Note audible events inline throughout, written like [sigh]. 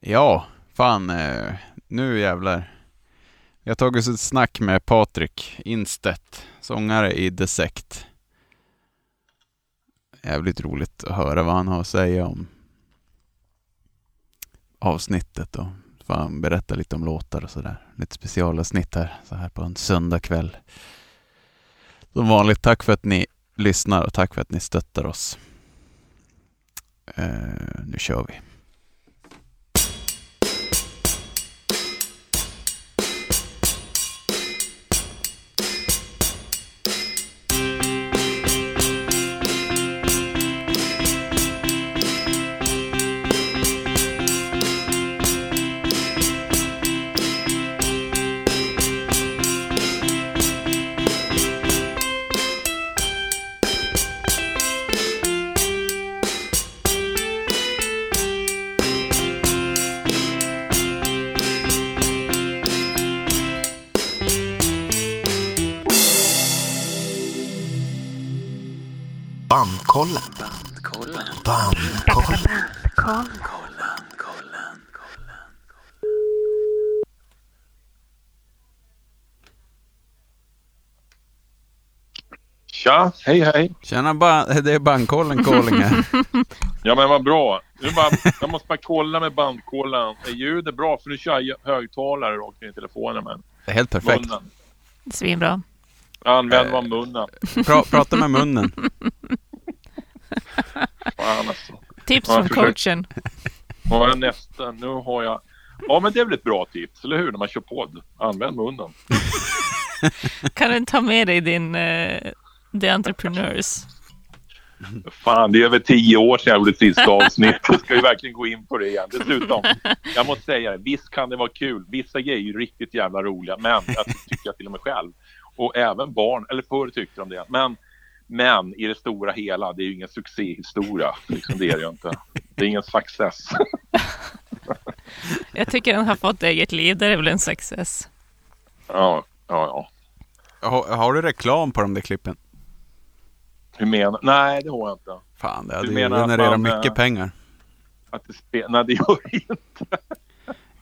Ja, fan. Eh, nu jävlar. Vi har tagit oss ett snack med Patrik Instedt, sångare i The Sect. Jävligt roligt att höra vad han har att säga om avsnittet och fan berätta lite om låtar och sådär. Lite specialavsnitt här, så här på en söndagkväll. Som vanligt, tack för att ni lyssnar och tack för att ni stöttar oss. Uh, nu kör vi. Hej hej. Tjena, ba [laughs] det är bandkollen calling här. [laughs] Ja men vad bra. Nu bara, jag måste bara kolla med bandkollen. Är ljudet bra? För nu kör jag högtalare rakt in i telefonen med Det är helt perfekt. munnen. Svinbra. Använd man munnen. Pra prata med munnen. [laughs] Fan alltså. Tips Ja, från coachen. Vad är nästa? Nu har jag... Ja men det är väl ett bra tips, eller hur? När man kör podd. Använd munnen. Kan du ta med dig din uh, The Entrepreneurs? Fan, det är över tio år sedan jag gjorde ett sista avsnitt. Jag ska ju verkligen gå in på det igen. Dessutom, jag måste säga det. Visst kan det vara kul. Vissa grejer är ju riktigt jävla roliga. Men jag tycker jag till och med själv. Och även barn, eller förr tyckte de det. Men, men i det stora hela, det är ju ingen succéhistoria. Liksom det är det ju inte. Det är ingen success. Jag tycker den har fått eget liv. Det är väl en success. Ja, ja, ja. Har, har du reklam på de där klippen? Hur menar Nej, det har jag inte. Fan, det hade ju genererat mycket eh, pengar. Att det spe... Nej, det gör det inte.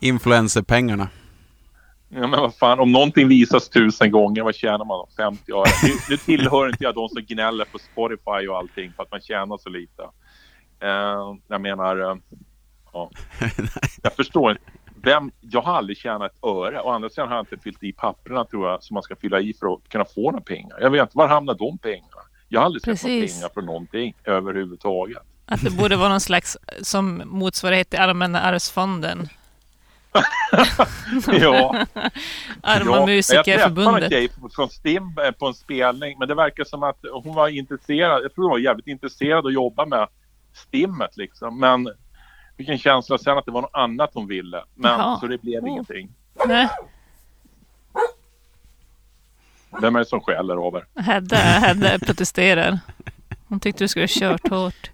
Influencerpengarna. Ja, men vad fan, om någonting visas tusen gånger, vad tjänar man då? 50 öre? Nu, nu tillhör inte jag de som gnäller på Spotify och allting för att man tjänar så lite. Eh, jag menar, eh, ja. [laughs] jag förstår inte. Vem, jag har aldrig tjänat ett öre. Å andra sidan har jag inte fyllt i papperna tror jag som man ska fylla i för att kunna få några pengar. Jag vet inte, var hamnar de pengarna? Jag har aldrig Precis. pengar för någonting överhuvudtaget. Att det borde vara någon slags som motsvarighet till Allmänna arvsfonden. [laughs] Ja. Arma Jag träffade en musikerförbundet. tjej från STIM eh, på en spelning men det verkar som att hon var intresserad. Jag tror hon var jävligt intresserad att jobba med STIMmet liksom. Men vilken känsla sen att det var något annat hon ville. Men Jaha. så det blev Oh. ingenting. Nej, Vem är det som skäller Robert? Hedda, Hedda protesterar. Hon tyckte du skulle ha kört hårt.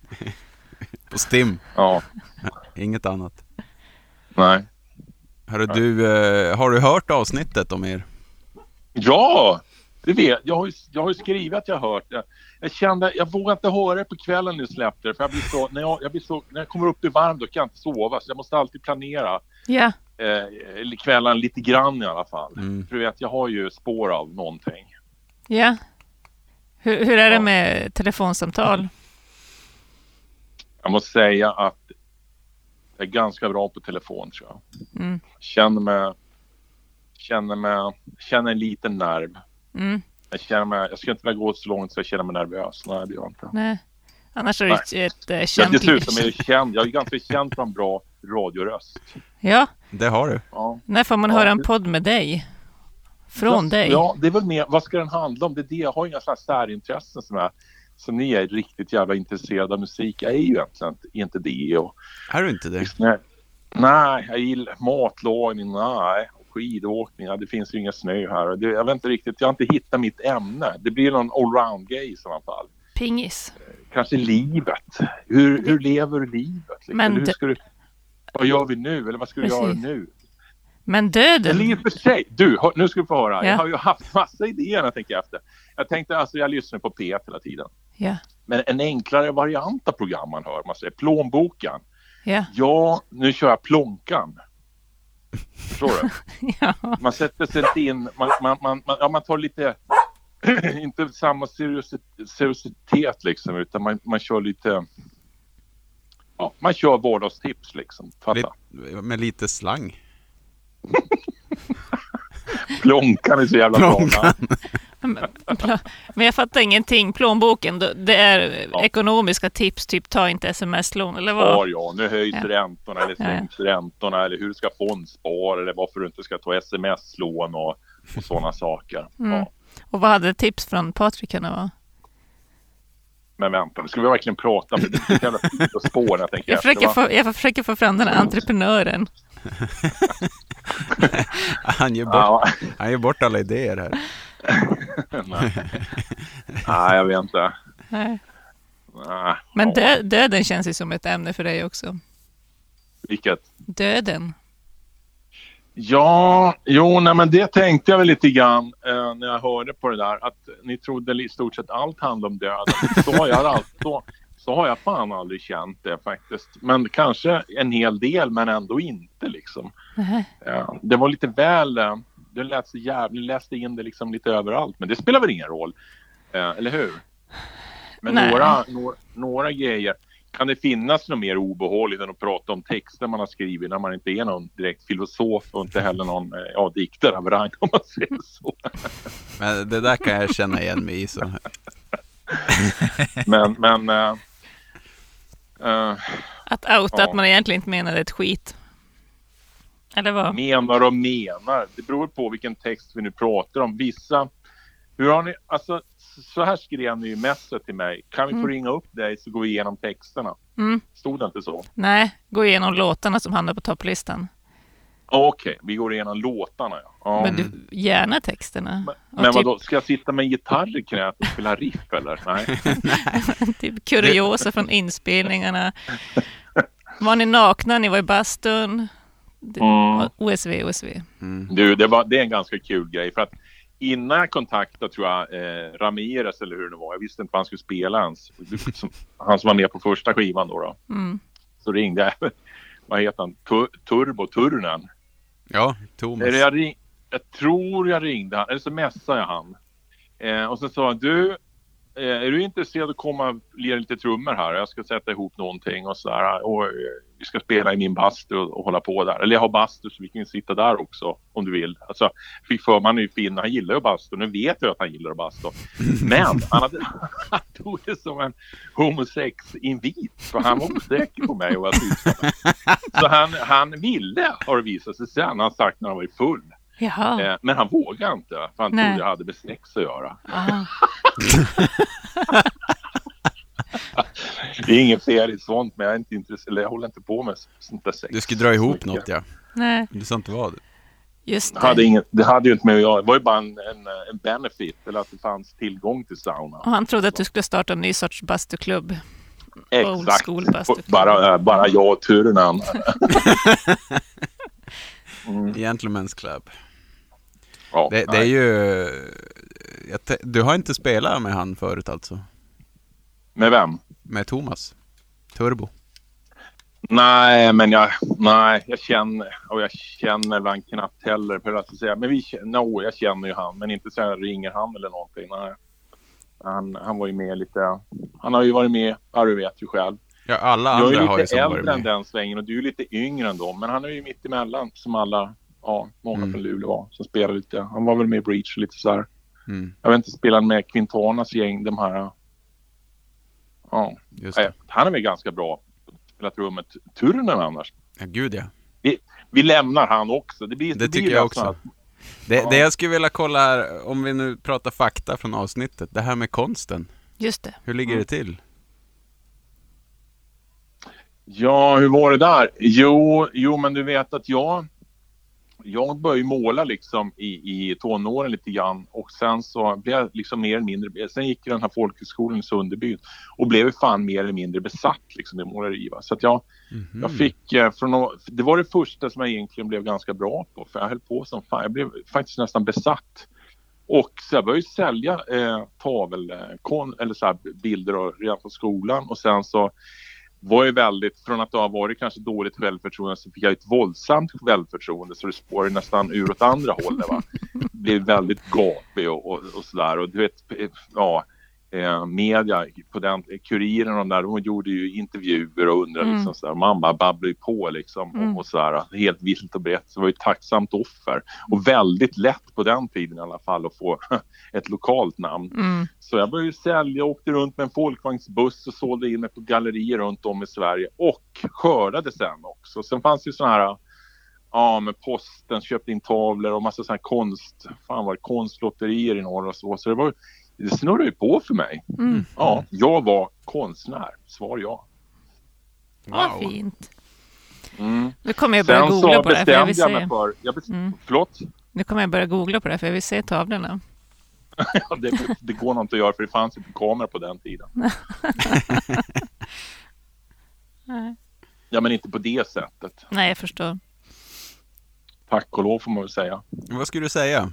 På STIM. Ja, Inget annat. nej. Hörru, du, eh, har du hört avsnittet om er? Ja, det vet jag. Har ju, jag har ju skrivit att jag har hört det. Jag kände, jag vågar inte höra det på kvällen nu släppte det. För jag blir så, när jag, jag blir så, när jag kommer upp i varm då kan jag inte sova. Så jag måste alltid planera. Ja, eh, kvällen lite grann i alla fall. Mm. För du vet, jag har ju spår av någonting. ja. Hur, hur är det Ja. med telefonsamtal? Jag måste säga att jag är ganska bra på telefon tror jag. Mm. Känner mig, känner mig, känner en liten nerv. Mm. Jag känner mig, jag ska inte vilja gå så långt så jag känner mig nervös. Nej, det gör jag inte. Nej. Annars är det ett, ett Jag, känt dessutom är jag känd, jag är ganska känd för en bra radioröst. Ja, Det har du. Ja. när får man Ja, höra en podd med dig? Från dig? Ja, det är väl mer, vad ska den handla om? Det är det, jag har inga sådana särintressen som är som ni är riktigt jävla intresserade av musik. Jag är ju egentligen inte- inte det. Och, Är du inte det? Nej, nej jag gillar matlagning, nej. Skidåkning, ja, det finns ju ingen snö här. Det, jag vet inte riktigt, jag har inte hittat mitt ämne. Det blir någon allround-grej i sådana fall. Pingis. Kanske livet. Hur, hur lever du livet? Liksom? Men hur ska du, vad gör vi nu? Eller vad ska du Precis. göra nu? Men döden? Eller i och för sig, du, nu ska du få höra. Ja. Jag har ju haft massa idéer när jag tänker efter. Jag tänkte, alltså jag lyssnar på P1 hela tiden. Ja. Men en enklare variant av program man hör, man säger plånboken. Ja. Ja, nu kör jag plånkan. Förstår du? [laughs] ja. Man sätter sig inte in, man, man, man, man, ja, man tar lite, [clears throat] inte samma seriositet, seriositet liksom, utan man, man kör lite, ja, man kör vardagstips liksom. Fatta? Lite, med lite slang. [laughs] Plånkan är så jävla bra. Plånkan. Men jag fattar ingenting. Plånboken, det är Ja. ekonomiska tips, typ ta inte sms-lån eller Ja, vad? ja, nu höjs Ja. räntorna eller Ja, ja. sänks räntorna eller hur du ska fondspara eller varför du inte ska ta sms-lån och, och sådana saker. Mm. Ja. Och vad hade tips från Patrik kunnat vara? Men vänta, nu ska vi verkligen prata om det. Det är så jävla spår jag tänker Jag försöker, få, jag försöker få fram den här entreprenören. [laughs] Han ger bort, Ja, han ger bort alla idéer här. nej. nej, jag vet inte. Nej. Men dö, döden känns ju som ett ämne för dig också. Vilket? Döden. Ja, jo, nej, men det tänkte jag väl lite grann eh, när jag hörde på det där. Att ni trodde i stort sett allt handlade om döden. Så har jag, all, så, så har jag fan aldrig känt det faktiskt. Men kanske en hel del, men ändå inte liksom. Nej. Ja, det var lite väl... eh, Du så jävligt, läste in det liksom lite överallt. Men det spelar väl ingen roll? Eh, eller hur? Men några, några, några grejer. Kan det finnas något mer obehagligt än att prata om texter man har skrivit när man inte är någon direkt filosof och inte heller någon eh, ja, diktare av rang om man säger så. [laughs] Men det där kan jag känna igen mig i. Så. [laughs] Men, men eh, eh, Att outa Ja. att man egentligen inte menade ett skit. Eller vad? menar och menar. Det beror på vilken text vi nu pratar om. Vissa, hur har ni, alltså så här skrev ni ju messet till mig. Kan vi få Mm. ringa upp dig så går vi igenom texterna. Mm. Stod det inte så? Nej, gå igenom låtarna som hamnar på topplistan. Okej, vi går igenom låtarna ja. ja. Men du, gärna texterna. Och Men typ, vadå, ska jag sitta med en gitarr i knät och spela riff eller? Nej. [laughs] typ kuriosa från inspelningarna. Var ni nakna? Ni var i bastun? Det- Mm. OSV, OSV. Mm. Du, det, var, det är en ganska kul grej. För att innan jag kontaktade, tror jag, eh, Ramirez eller hur det var. Jag visste inte vad han skulle spela ens. Som, han som var med på första skivan då. då. Mm. Så ringde jag. [laughs] Vad heter han? Tu, Turbo Turunen. Ja, Thomas. Eller jag, ring, jag tror jag ringde han. Eller så messade jag han. Eh, och så sa han, du, eh, är du intresserad av att komma och lira lite trummor här? Jag ska sätta ihop någonting och sådär. Och, vi ska spela i min bastu och, och hålla på där. Eller jag har bastu så vi kan sitta där också om du vill. Alltså, fick för man är ju fin, han gillar ju bastu. Nu vet jag att han gillar bastu. [laughs] Men han, hade, [laughs] han tog det som en homosex-invit. För han var osäker på mig och vad jag. Så han, han ville, har det visat sig sen, han har sagt när han var full. Jaha. Eh, men han vågade inte, för han Nej. trodde jag hade med sex att göra. [laughs] Det är inget fel i sånt, men jag, är inte intresserad, jag håller inte på med sånt där sex. Du ska dra ihop något ja. Nej, Du sa inte vad. just Det hade, det. inget, det hade ju inte med att göra. Det var ju bara en, en, en benefit, eller att det fanns tillgång till sauna. Och han trodde att du skulle starta en ny sorts bastuklubb. Exakt. Bara, eh, bara jag och Turunen. [laughs] Mm. Gentlemen's Club. Ja, Det, det är ju... jag te- Du har inte spelat med han förut alltså? Med vem? Med Thomas? Turbo? Nej, men jag, nej, jag känner, och jag känner väl knappt heller, för att säga. Men vi, känner- no, jag känner ju han, men inte så här ringer han eller någonting. Nej. Han, han var ju med lite, han har ju varit med, ja du vet ju själv. Ja, alla Jag är andra ju har ju lite som varit äldre än med. den svängen och du är lite yngre än dem. Men han är ju mitt emellan som alla, ja, många Mm. från Luleå var som spelade lite. Han var väl med i Breach och lite så här. Mm, Jag vet inte, spelade med Quintanas gäng, de här. Ja, just det. han är väl ganska bra. Spelat rummet. Turunen annars. Ja, gud ja. Vi lämnar han också. Det, blir, Det blir tycker jag alltså också. att- Det, Ja. det jag skulle vilja kolla här, om vi nu pratar fakta från avsnittet. Det här med konsten. Just det. Hur ligger Mm. det till? Ja, hur var det där? Jo, jo men du vet att jag, jag började måla liksom i, i tonåren lite grann och sen så blev jag liksom mer eller mindre, sen gick jag den här folkhögskolan i Sunderbyn och blev ju fan mer eller mindre besatt liksom i måleri. Va? Så att jag, Mhm. jag fick, eh, från, det var det första som jag egentligen blev ganska bra på för jag höll på som fan, jag blev faktiskt nästan besatt. Och så jag började ju sälja eh, tavelkon, eller så här bilder och, redan på skolan och sen så var ju väldigt, från att ha varit kanske dåligt självförtroende så fick jag ett våldsamt självförtroende så det spårade nästan ur åt andra hållet. Va? Blev väldigt gapig och, och, och sådär. Och du vet, eh, ja, eh, media, på den, Kuriren och de där, de gjorde ju intervjuer och undrade Mm. liksom sådär. Man bara babblade ju på liksom Mm. och, och sådär. Helt vilt och brett. Så det var ju ett tacksamt offer. Och väldigt lätt på den tiden i alla fall att få [laughs] ett lokalt namn. Mm. Så jag började sälja, åkte runt med en folkvagnsbuss och sålde in mig på gallerier runt om i Sverige och skördade sen också. Sen fanns ju sådana här, ja med posten köpte in tavlor och massa sådana här konst, fan var det, konstlotterier i norr och så. Så det var det snurrade ju på för mig. Mm. Ja, jag var konstnär. Svar ja. Vad fint. Mm. Nu kommer jag börja Sen googla så på det här för jag vill se. för, jag bes- Mm. förlåt? Nu kommer jag börja googla på det här för jag vill se tavlorna. Ja, [laughs] det, det går nog inte att göra för det fanns inte kamera på den tiden. [laughs] Nej. Ja, men inte på det sättet. Nej, jag förstår. Tack och lov får man väl säga. Vad skulle du säga?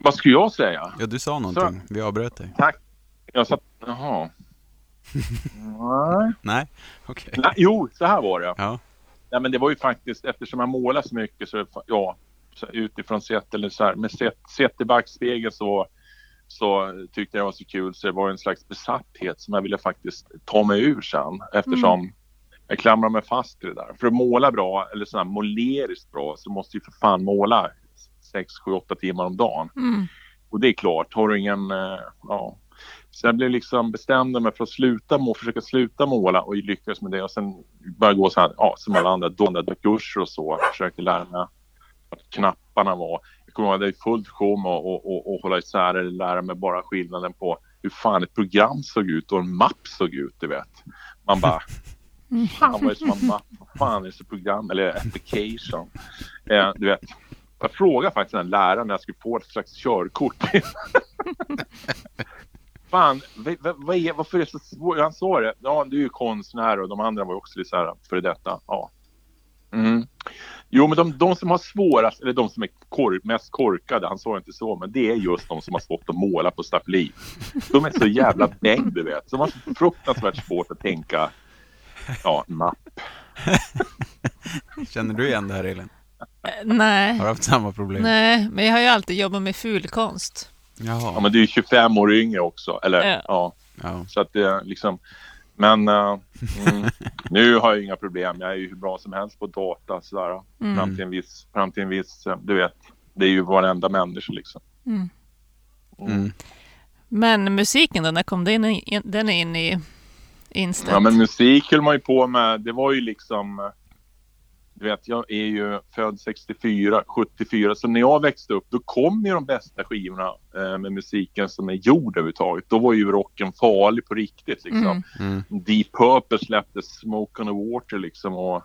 Vad skulle jag säga? Ja, du sa någonting. Vi avbröt dig. Jag satt... Jaha. [laughs] Nej. Nej, okej. Nej. Jo, så här var det. Ja. Nej, men det var ju faktiskt eftersom jag målar så mycket så ja, så utifrån sett eller så här med sett, sett i backspegeln så så tyckte jag det var så kul så det var en slags besatthet som jag ville faktiskt ta mig ur sen eftersom jag klamrar mig fast i det där. För att måla bra eller sådär måleriskt bra så måste ju för fan måla 6, 7, 8 timmar om dagen. Mm. Och det är klart, har du ingen, eh, ja. Så jag blev liksom bestämde mig för att sluta må, försöka sluta måla och lyckades med det. Och sen började gå så här, ja, som alla andra, kurser och så. Jag försökte lära mig att knapparna var. Jag kommer ihåg att det är fullt sjå med att och, och, och hålla isär eller lära mig bara skillnaden på hur fan ett program såg ut och en mapp såg ut, du vet. Man bara, [laughs] fan vad är det som en mapp? Vad fan är det för program? Eller application? Eh, du vet. Jag frågade faktiskt den läraren när jag skulle få ett slags körkort. [laughs] Fan, vad, vad, är, varför är det så svårt? Han sa det. Ja, du är ju konstnär och de andra var ju också lite så här före detta. Ja. Mm. Jo, men de, de som har svårast, eller de som är kork, mest korkade, han sa inte så, men det är just de som har svårt att måla på staffli. De är så jävla bäng, du vet. De har så fruktansvärt svårt att tänka, ja, mapp. [laughs] Känner du igen det här Elin? Eh, Nej. Har du haft samma problem? Nej, men jag har ju alltid jobbat med fulkonst. Jaha. Ja, men du är 25 år yngre också, eller Ja. ja. Ja. Så att det är liksom, men eh, mm, [laughs] nu har jag inga problem. Jag är ju hur bra som helst på data sådär. Mm. Fram till en viss, fram till en viss, eh, du vet, det är ju varenda människa liksom. Mm. Mm. Men musiken då, när kom den in, den är in i inställt? Ja men musik höll man ju på med, det var ju liksom, du vet jag är ju född 64, 74, så när jag växte upp då kom ju de bästa skivorna eh, med musiken som är gjord överhuvudtaget. Då var ju rocken farlig på riktigt liksom. Mm. Mm. Deep Purple släppte Smoke on the Water liksom och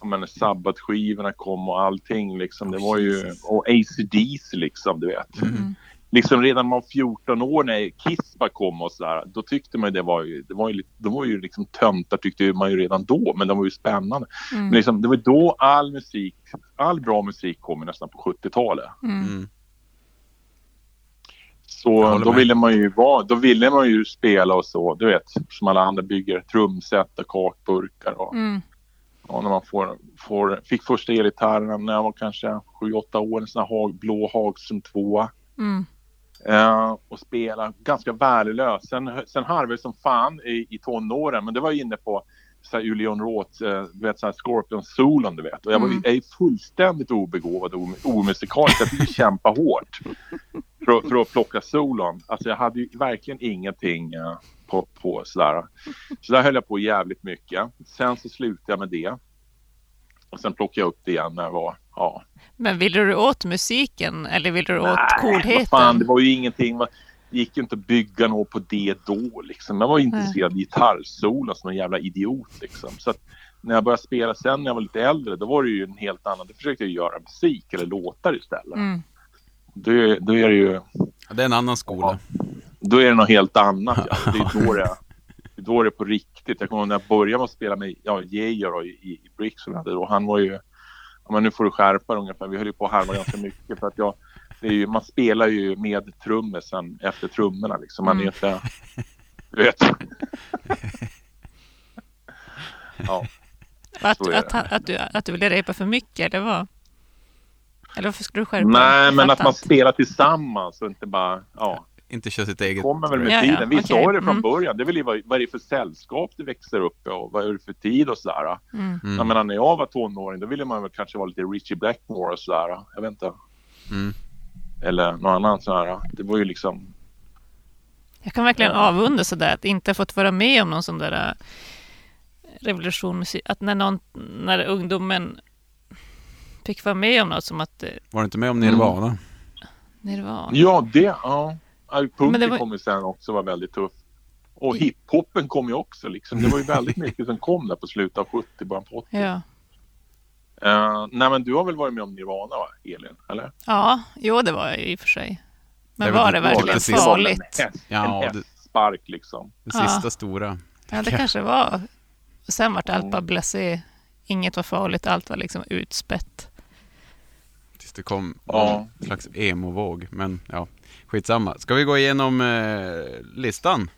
jag menar, Sabbath-skivorna kom och allting liksom. Det var ju, och ACDC liksom, du vet. Mm. Liksom redan när man var 14 år när Kiss bara kom och sådär, då tyckte man ju det var ju, det var ju, de var ju liksom töntar tyckte man ju redan då, men de var ju spännande. Men Mm. liksom, det var då all musik, all bra musik kom ju nästan på 70-talet. Mm. Mm. Så då med. ville man ju vara, då ville man ju spela och så, du vet, som alla andra bygger trumset och kakburkar och Mm. Ja, när man får, får, fick första elgitarren när jag var kanske 7-8 år, en sån här hag, blå Hagström 2. Mm. Eh, och spela ganska värdelös. Sen, sen harvade jag som fan i, i tonåren, men det var jag inne på så här Julian Roth, eh, du vet så här Scorpion Solon du vet. Och jag, var, Mm. är fullständigt obegåvad och om- omusikalisk. Jag fick kämpa hårt för, att- för att plocka solon. Alltså jag hade ju verkligen ingenting eh, på, på sådär. Så där höll jag på jävligt mycket. Sen så slutade jag med det. Och sen plockade jag upp det igen när jag var, ja. Men ville du åt musiken eller ville du åt vad coolheten? fan, det var ju ingenting. Det gick ju inte att bygga något på det då liksom. Jag var ju intresserad av gitarrsolo som en jävla idiot liksom. Så att när jag började spela sen när jag var lite äldre, då var det ju en helt annan. Då försökte jag göra musik eller låtar istället. Mm. Då, är- då är det ju, Ja, Det är en annan skola. då är det något helt annat. Ja. [laughs] Det är då det, det är då det är på riktigt. Jag kommer ihåg när jag började med att spela med ja, Geijer i, i i. Han var ju, ja, men nu får du skärpa ungefär. Vi höll ju på att harva ganska mycket för att jag, det är ju, man spelar ju med trummisen efter trummorna liksom. Man är Mm. inte, Du vet. [laughs] ja. Att, det. att, att, du, att du ville repa för mycket, eller vad? Eller varför skulle du skärpa Nej, men att man spelar tillsammans och inte bara... Ja, Inte köra sitt eget kommer väl med Ja, ja, tiden. Vi okej. sa ju det från Mm. början. Det vill ju vara, vad är det för sällskap du växer upp i och vad är det för tid och sådär. Mm. Mm. Jag menar när jag var tonåring då ville man väl kanske vara lite Richie Blackmore och sådär. Jag vet inte. Mm. Eller någon annan sådär. Det var ju liksom... Jag kan verkligen Ja. avundas sådär att inte fått vara med om någon sån där äh, revolution. Att när, någon, när ungdomen fick vara med om något som att eh, Var du inte med om Nirvana? Nirvana. Ja, det... Ja. Ja, Punken det var- kom ju sen också var väldigt tuff. Och hiphopen kom ju också liksom. Det var ju [laughs] väldigt mycket som kom där på slutet av 70, början på 80. Ja. Eh, nej men du har väl varit med om Nirvana va, Elin? Eller? ja, jo det var jag i och för sig. Men Det var var det lite verkligen precis. farligt? En, häst, Ja, en det- hästspark liksom. Det Ja. sista stora. Ja, det kanske var. Sen vart allt Mm. bara blasé. Inget var farligt, allt var liksom utspätt. Tills det kom Ja. någon slags emo-våg. Men ja, skitsamma. Ska vi gå igenom eh, listan?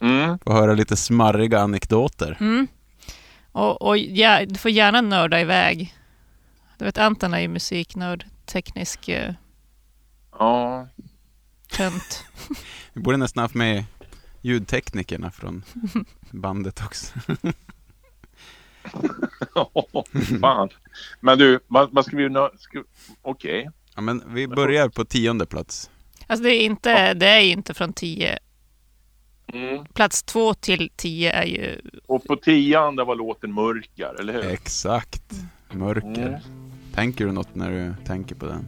Mm. Och höra lite smarriga anekdoter. Mm. Och, och ja, du får gärna nörda iväg. Du vet, Anton är ju musiknörd, teknisk uh, Ja. tönt. [laughs] Vi borde nästan haft med ljudteknikerna från [laughs] bandet också. [laughs] Fan. Men du, vad, vad ska vi... Ska, Okej. Ja, men vi börjar på tionde plats. Alltså det är inte, det är inte från 10. Mm. Plats 2 till 10 är ju... Och på tian där var låten Mörkar, eller hur? Exakt. Mörker. Mm. Tänker du något när du tänker på den?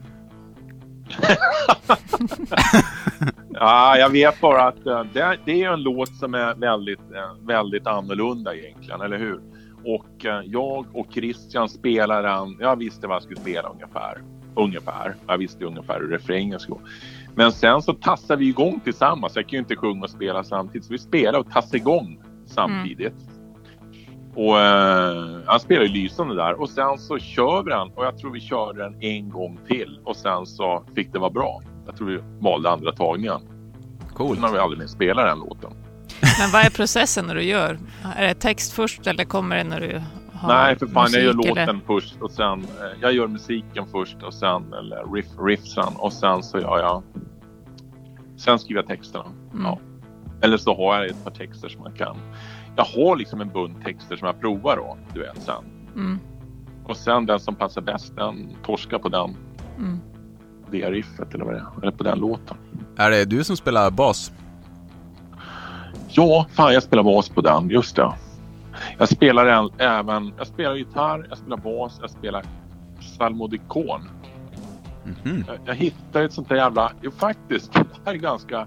[laughs] Ja, jag vet bara att eh, det, det är en låt som är väldigt, eh, väldigt annorlunda egentligen, eller hur? Och eh, jag och Christian spelar den. Jag visste vad jag skulle spela ungefär. Ungefär. Jag visste ungefär hur refrängen skulle gå. Men sen så tassade vi igång tillsammans. Jag kan ju inte sjunga och spela samtidigt. Så vi spelade och tassade igång samtidigt. Och eh, han spelar ju lysande där. Och sen så kör vi den. Och jag tror vi körde den en gång till. Och sen så fick det vara bra. Jag tror vi valde andra tagningen. Coolt. Sen har vi aldrig mer spelat den låten. Men vad är processen när du gör? Är det text först eller kommer det när du Nej, för fan. Jag gör låten eller? först och sen. Eh, jag gör musiken först och sen. Eller riff, riffsen. Och sen så gör jag. Sen skriver jag texterna. Mm. Ja. Eller så har jag ett par texter som man kan. Jag har liksom en bunt texter som jag provar då. Du vet sen. Mm. Och sen den som passar bäst. Den torskar på den. Mm. Det riffet eller vad det är. Eller på den låten. Är det du som spelar bas? Ja, fan jag spelar bas på den. Just det. Jag spelar en, även, jag spelar gitarr, jag spelar bas, jag spelar psalmodikon. Mhm. Jag, jag hittade ett sånt där jävla, jo faktiskt, [laughs] det här är ganska,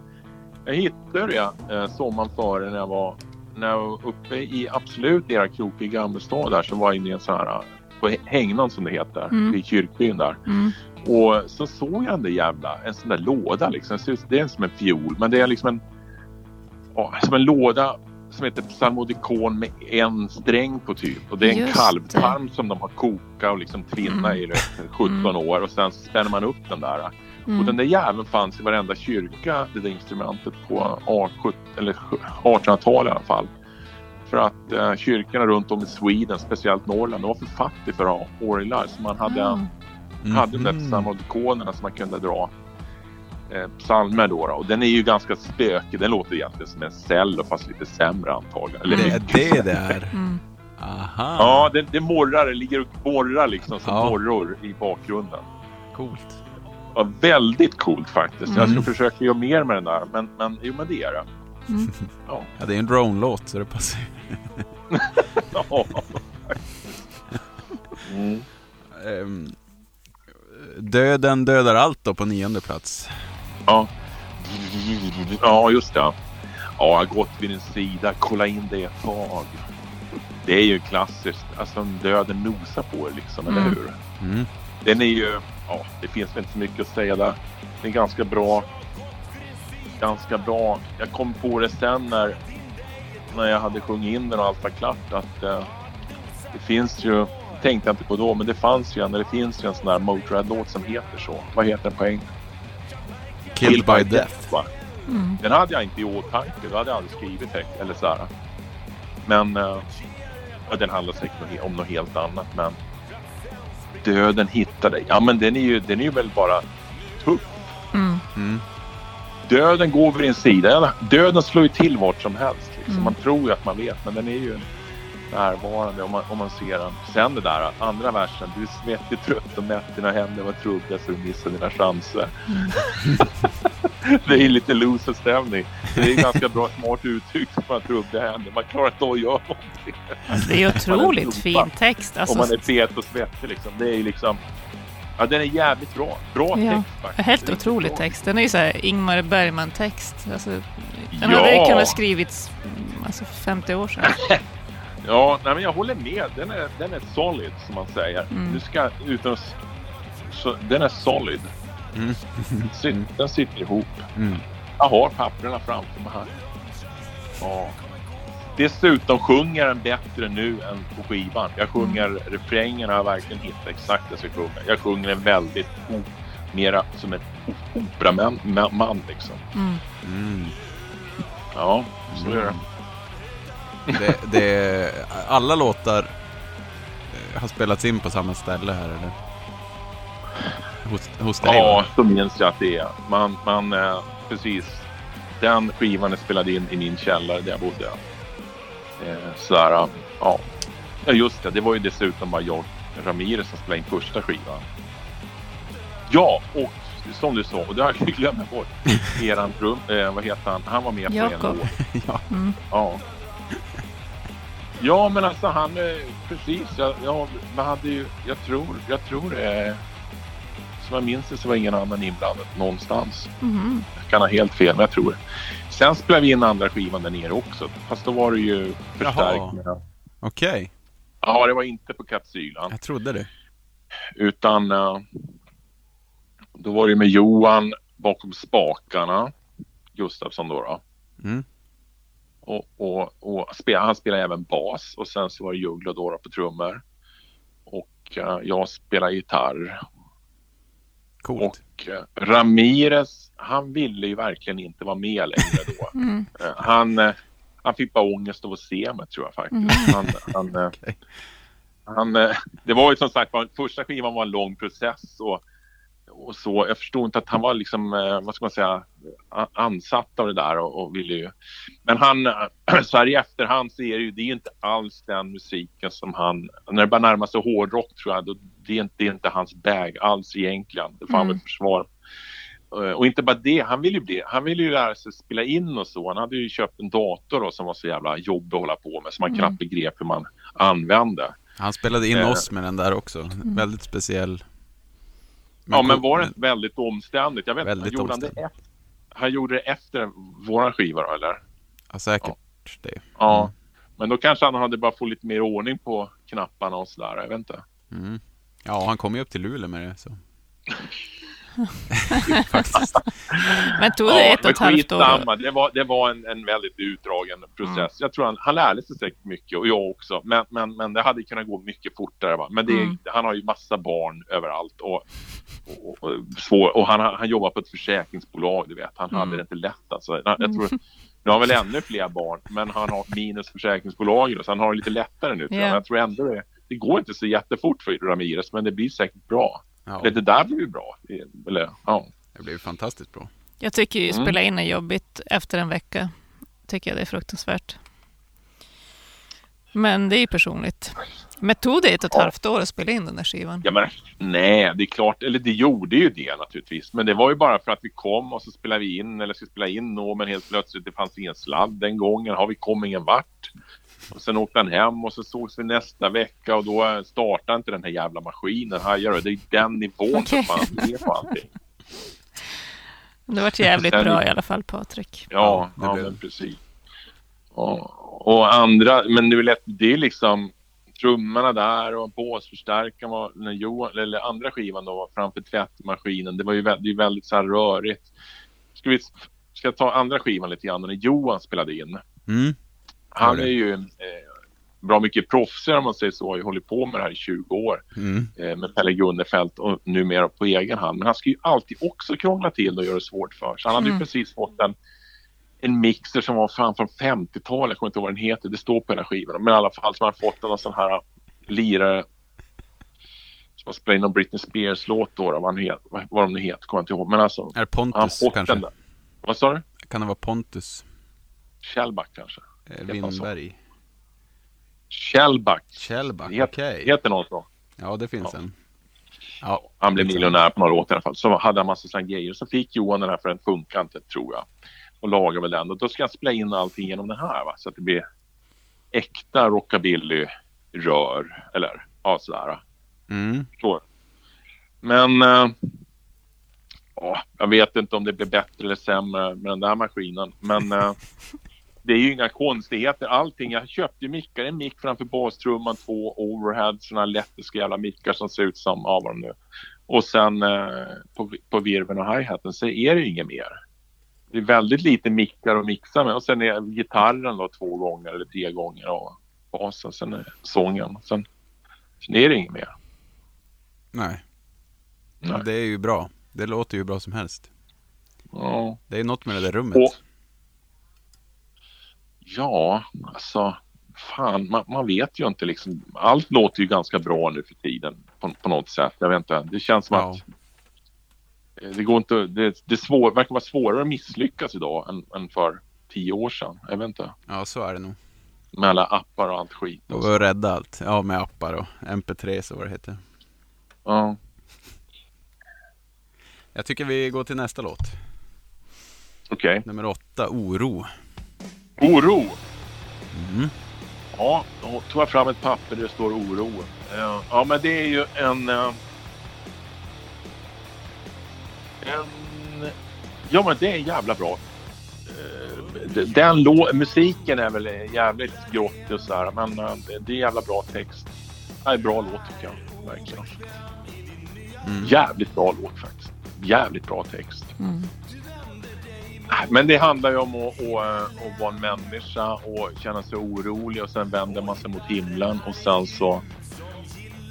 jag hittade det eh, sommaren före när jag var, när jag var uppe i absolut era krok i Gammelstad där så var jag inne i en sån här, på Hängnan som det heter, Mm. i kyrkbyn där. Mm. Och så såg jag den där jävla, en sån där låda liksom. Det är som en fiol, men det är liksom en, ja, som en låda som heter psalmodikon med en sträng på typ. Och det är en Just kalvtarm som de har kokat och liksom tvinnat Mm. i rätt 17 år och sen spänner man upp den där. Och den Mm. där jäveln fanns i varenda kyrka, det där instrumentet på 18, eller 1800-talet i alla fall. För att eh, kyrkorna runt om i Sweden, speciellt Norrland, de var för fattiga för att ha orglar. Så man hade Ah. hade de där psalmodikonerna som man kunde dra psalmer då, då. Och den är ju ganska spökig. Den låter egentligen som en cello fast lite sämre antagligen. Eller Det det är det det är. Mm. Aha. Ja, det, det morrar. Det ligger och borrar liksom som Ja. morror i bakgrunden. Coolt. Ja, väldigt coolt faktiskt. Jag ska Mm. försöka göra mer med den där. Men, men jo, men det är det. Mm. Ja. [laughs] Ja, det är en drone-låt så det passar ju. [laughs] Ja. Mm. Ehm, Döden dödar allt då på nionde plats. Ja. [laughs] ja, just det. Ja, jag har gått vid din sida. Kolla in det ett tag. Det är ju klassiskt. Alltså döden nosar på er liksom, eller Mm. hur? Mm. Den är ju... Ja, det finns väl inte så mycket att säga där. Den är ganska bra. Ganska bra. Jag kom på det sen när, när jag hade sjungit in den och allt var klart att eh, det finns ju... tänkte jag inte på då, men det fanns ju en, eller det finns ju en sån där Motörhead-låt som heter så. Vad heter den på engelska? Killed by death. va? Mm. Den hade jag inte i åtanke. Då hade jag aldrig skrivit text eller så här. Men ja, den handlar säkert om något helt annat. Men Döden hittar dig. Ja, men den är ju, den är ju väl bara tuff. Mm. Mm. Döden går vid din sida. Döden slår ju till vart som helst. Liksom. Mm. Man tror ju att man vet, men den är ju närvarande om man, om man ser den. Sen det där, andra versen. Du är svettig, trött och mätt. Dina händer var trubbiga så du missade dina chanser. [laughs] det är lite loser-stämning. Det är ganska bra smart uttryckt att man har trubbiga händer. Man klarar inte av att göra någonting. Alltså, det är otroligt Man fin text. Om Alltså, man är fet och svettig liksom. Det är liksom... Ja, den är jävligt bra. Bra Ja, text faktiskt. helt otrolig bra. text. Den är ju så här Ingmar Bergman-text. Alltså, den Ja. hade kunnat skrivits mm, alltså, för 50 år sedan. [laughs] Ja, nej, men jag håller med. Den är, den är solid som man säger. Mm. Du ska utan så, Den är solid. Mm. Den sitter ihop. Mm. Jag har papperna framför mig här. Ja. Dessutom sjunger den bättre nu än på skivan. Jag sjunger refrängen har jag verkligen hittat exakt det jag ska sjunga. Jag sjunger den väldigt mera som en operaman ma- man liksom. Mm. Mm. Ja, så är det. Det, det, alla låtar eh, har spelats in på samma ställe här eller? Hos, hos dig? Ja, så minns jag att det är. Man, man eh, precis. Den skivan är spelad in i min källare där jag bodde. Eh, så där, ja. ja. Just det, det var ju dessutom bara jag, Ramirez, som spelade in första skivan. Ja, och som du sa, och det har jag glömt bort. [laughs] Eran trum, eh, vad heter han? Han var med på en Jakob. låt. [laughs] ja. Mm. Ja. Ja, men alltså han, eh, precis. Jag, jag, man hade ju, jag tror, jag tror eh, som jag minns det så var ingen annan inblandad någonstans. Mhm. Jag kan ha helt fel, men jag tror det. Sen spelade vi in andra skivan där nere också. Fast då var det ju med... Okej, Ja, det var inte på Kapsylan. jag trodde det. Utan eh, då var det med Johan bakom spakarna. Gustafsson då. då. Mm. Och, och, och spel, han spelade även bas och sen så var det Juggla och Dora på trummor. Och eh, jag spelade gitarr. Coolt. Och eh, Ramirez, han ville ju verkligen inte vara med längre då. [laughs] Mm. Eh, han, han fick bara ångest av att se mig tror jag faktiskt. Han, han, eh, [laughs] Okej. han, det var ju som sagt var, första skivan var en lång process och, och så. Jag förstod inte att han var liksom, eh, vad ska man säga, ansatt av det där och, och ville ju. Men han, [clears throat] så här i efterhand så är det ju, det är inte alls den musiken som han, när det börjar närma sig hårdrock tror jag, då, det, är inte, det är inte hans bag alls egentligen. Det får han Mm. väl försvara. Eh, Och inte bara det, han ville ju bli, han ville ju lära sig spela in och så. Han hade ju köpt en dator då, som var så jävla jobbig att hålla på med, som man Mm. knappt begrep hur man använde. Han spelade in Eh. oss med den där också. Väldigt speciell. Ja, men var det väldigt omständigt? Jag vet Väldigt gjorde han det omständigt. efter? Han gjorde det efter våran skiva då, eller? Ja, säkert det. Ja. Mm. Men då kanske han hade bara fått lite mer ordning på knapparna och sådär, jag vet inte. Mm. Ja, han kom ju upp till Luleå med det. Så. [laughs] [laughs] Men tog det ett och ett halvt år? Det var, det var en, en väldigt utdragen process. Mm. Jag tror han, han lärde sig säkert mycket och jag också. Men, men, men det hade kunnat gå mycket fortare. Va? Men det, Mm. han har ju massa barn överallt. Och, och, och, svår, och han, han jobbar på ett försäkringsbolag, du vet. Han Mm. hade det inte lätt. Alltså. Jag tror, nu har han väl ännu fler barn, men han har minus försäkringsbolaget. Så han har det lite lättare nu. Tror jag. Ja. Men jag tror ändå det, det går inte så jättefort för Ramirez, men det blir säkert bra. Ja, det där blir ju bra. Eller, ja. det blev fantastiskt bra. Jag tycker ju Mm. spela in är jobbigt efter en vecka. Tycker jag det är fruktansvärt. Men det är ju personligt. Men tog det ett och ett Ja. halvt år att spela in den där skivan? Ja men nej, det är klart, eller det gjorde ju det naturligtvis. Men det var ju bara för att vi kom och så spelade vi in eller ska spela in nå men helt plötsligt det fanns ingen sladd den gången. Har vi kommit ingen vart. Och sen åkte han hem och så sågs vi nästa vecka och då startade inte den här jävla maskinen. Hajar du? Det är den nivån Okej. som man är på allting. Det vart jävligt Sen- bra i alla fall, Patrik. Ja, Ja, det ja blev men det. precis. Och, och andra, men det är lätt, det är liksom trummorna där och båsförstärkaren var, när Johan, eller andra skivan då var framför tvättmaskinen. Det var ju väldigt, väldigt så här rörigt. Ska vi, ska jag ta andra skivan lite grann när Johan spelade in? Mm. Han är ju, eh, bra mycket proffsigare om man säger så. Har hållit på med det här i 20 år Mm. eh, med Pelle Gunnefelt och numera på egen hand. Men han ska ju alltid också krångla till och göra det svårt för sig. Han hade ju Mm. precis fått en, en mixer som var fram från 50-talet, jag kommer inte ihåg vad den heter, det står på hela skivan. Men i alla fall som han fått en sån här lirare som har spelat in någon Britney Spears-låt då, då vad, han het, vad de nu heter, kommer jag inte ihåg. Men alltså, Är det han Pontus fått kanske? den där. Vad sa du? Kan det vara Pontus Kjellback kanske? Eh? Lindberg? Kjellback. Kjellback, Det okej. heter, heter något så. Ja, det finns Ja. en. Ja, Han blev miljonär på några låtar i alla fall. Så hade han massa sådana grejer. Så fick Johan den här för den funkar inte tror jag. Och lagade väl den. Och då ska jag spela in allting genom den här va. Så att det blir äkta rockabilly-rör. Eller ja sådär. mm. Så. Men eh, ja, jag vet inte om det blir bättre eller sämre med den där maskinen. Men eh, [laughs] det är ju inga konstigheter. Allting. Jag köpte ju mickar. En mick framför bastrumman, två overhead, sådana lettiska jävla mickar som ser ut som, ja vad de nu. Och sen eh, på, på virveln och hi-haten så är det ju inget mer. Det är väldigt lite mickar att mixa med och sen är gitarren då två gånger eller tre gånger och basen, sen är sången. Sen, sen är det inget mer. Nej. Nej. Det är ju bra. Det låter ju bra som helst. Ja. Det är något med det där rummet. Och, ja, alltså fan, man, man vet ju inte liksom. Allt låter ju ganska bra nu för tiden på, på något sätt. Jag vet inte. Det känns som Ja. att eh, det går inte. Det, det är svår, verkar vara svårare att misslyckas idag än, än för tio år sedan. Jag vet inte. Ja, så är det nog. Med alla appar och allt skit. Och Och så. rädda allt. Ja, med appar och MP3 så vad det heter. Ja. Jag tycker vi går till nästa låt. Okej. Nummer åtta, Oro. Oro. Mm. Ja, då tog jag fram ett papper där det står oro. Ja, ja men det är ju en... eh, En... Ja, men det är jävla bra. Eh, Den lå... Musiken är väl jävligt grottig och sådär, men eh, det- det är jävla bra text. Det är en bra låt tycker jag, verkligen. Mm. Jävligt bra låt faktiskt. Jävligt bra text. Mm. Men det handlar ju om att, att, att vara en människa och känna sig orolig och sen vänder man sig mot himlen och sen så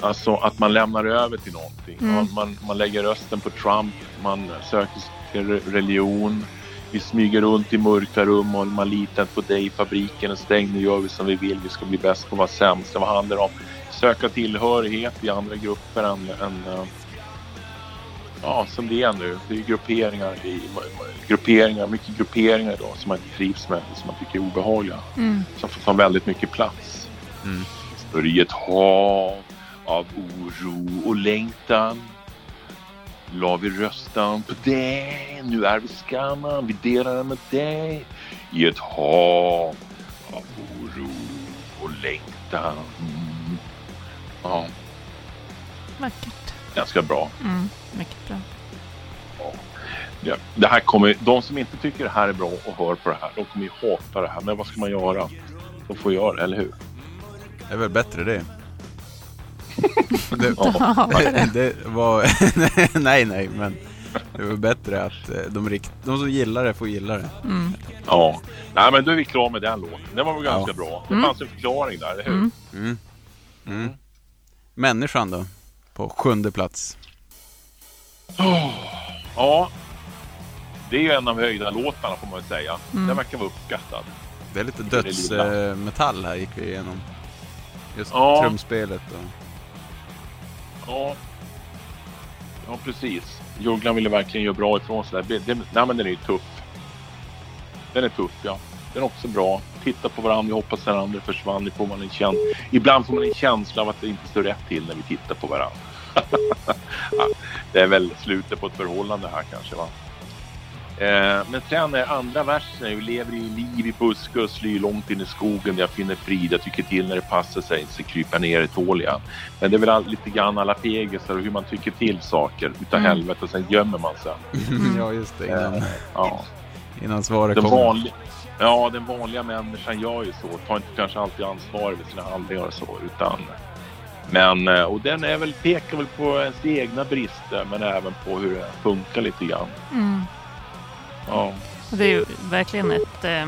Alltså att man lämnar över till någonting. Mm. Man, man, man lägger rösten på Trump, man söker till re- religion. Vi smyger runt i mörka rum och man litar på dig. Fabriken är stängd, nu gör vi som vi vill. Vi ska bli bäst på att vara sämst. Vad handlar det om? Söka tillhörighet i andra grupper än, än eh, ja, som det är nu. Det är grupperingar, i, grupperingar, mycket grupperingar idag som man inte trivs med, som man tycker är obehagliga. Mm. Som får ta väldigt mycket plats. Mm. I ett hav av oro och längtan la vi röstan på dig. Nu är vi skamma, vi delar den med dig. I ett hav av oro och längtan. Mm. Ja, Vackert. ganska bra. Mm. Mycket bra. Ja, det här kommer, de som inte tycker det här är bra och hör på det här, de kommer ju hata det här. Men vad ska man göra? De får göra det, eller hur? Det är väl bättre det. [laughs] det, Ja. [laughs] det var... [laughs] nej, nej, men det var bättre att eh, de, rikt, de som gillar det får gilla det. Mm. Ja. Nej, men då är vi klara med den låten. Den var väl Ja. ganska bra. Det Mm. fanns en förklaring där, eller hur? Mm. Mm. Mm. Människan då? På sjunde plats. Ja. Det är ju en av höjda låtarna får man väl säga. Mm. Den verkar vara uppskattad. Det är lite dödsmetall här gick vi igenom. Just Ja. trumspelet och... Ja. Ja, precis. Jugglan ville verkligen göra bra ifrån sig. där. Det, det, nej, men den är ju tuff. Den är tuff, ja. Den är också bra. Titta på varandra, vi hoppas den andra försvann. Får man en käns- Ibland får man en känsla av att det inte står rätt till när vi tittar på varandra. Det är väl slutet på ett förhållande här kanske, va? Eh, men sen är andra versen, vi lever i liv i buskar och sly långt in i skogen där jag finner frid. Jag tycker till när det passar sig, så kryper jag ner i tåliga. Men det är väl all, lite grann alla pegisar och hur man tycker till saker utav Mm. helvete och sen gömmer man sig. [laughs] ja, just det. Innan, Ja. innan svaret Den, kommer. vanliga, ja, den vanliga människan gör ju så. Tar inte kanske alltid ansvar för sina handlingar och så. Utan, men, eh, och den är väl, pekar väl på ens egna brister men även på hur det funkar lite grann. Mm. Ja. Det är ju verkligen ett, eh,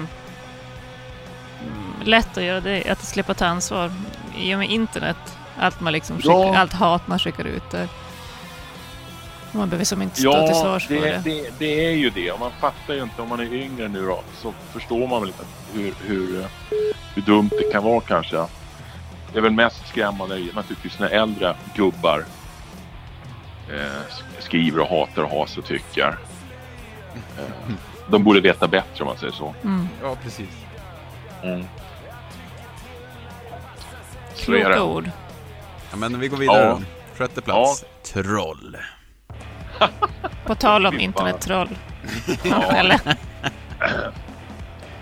lätt att göra det, att släppa ta ansvar i och med internet. Allt, man liksom Ja. skickar, allt hat man skickar ut där. Man behöver som inte stå till Ja, svars för det, det. det, det är ju det. Och man fattar ju inte om man är yngre nu då. Så förstår man väl inte hur, hur, hur dumt det kan vara kanske. Det är väl mest skrämmande naturligtvis när äldre gubbar eh, sk- skriver och hatar och has och tycker. Eh, de borde veta bättre om man säger så. Mm. Ja, precis. Mm. Så är Kloka det. ord. Ja, men vi går vidare Ja. då. Sjätte plats. Troll. På tal om internettroll. Ja. [laughs] [laughs]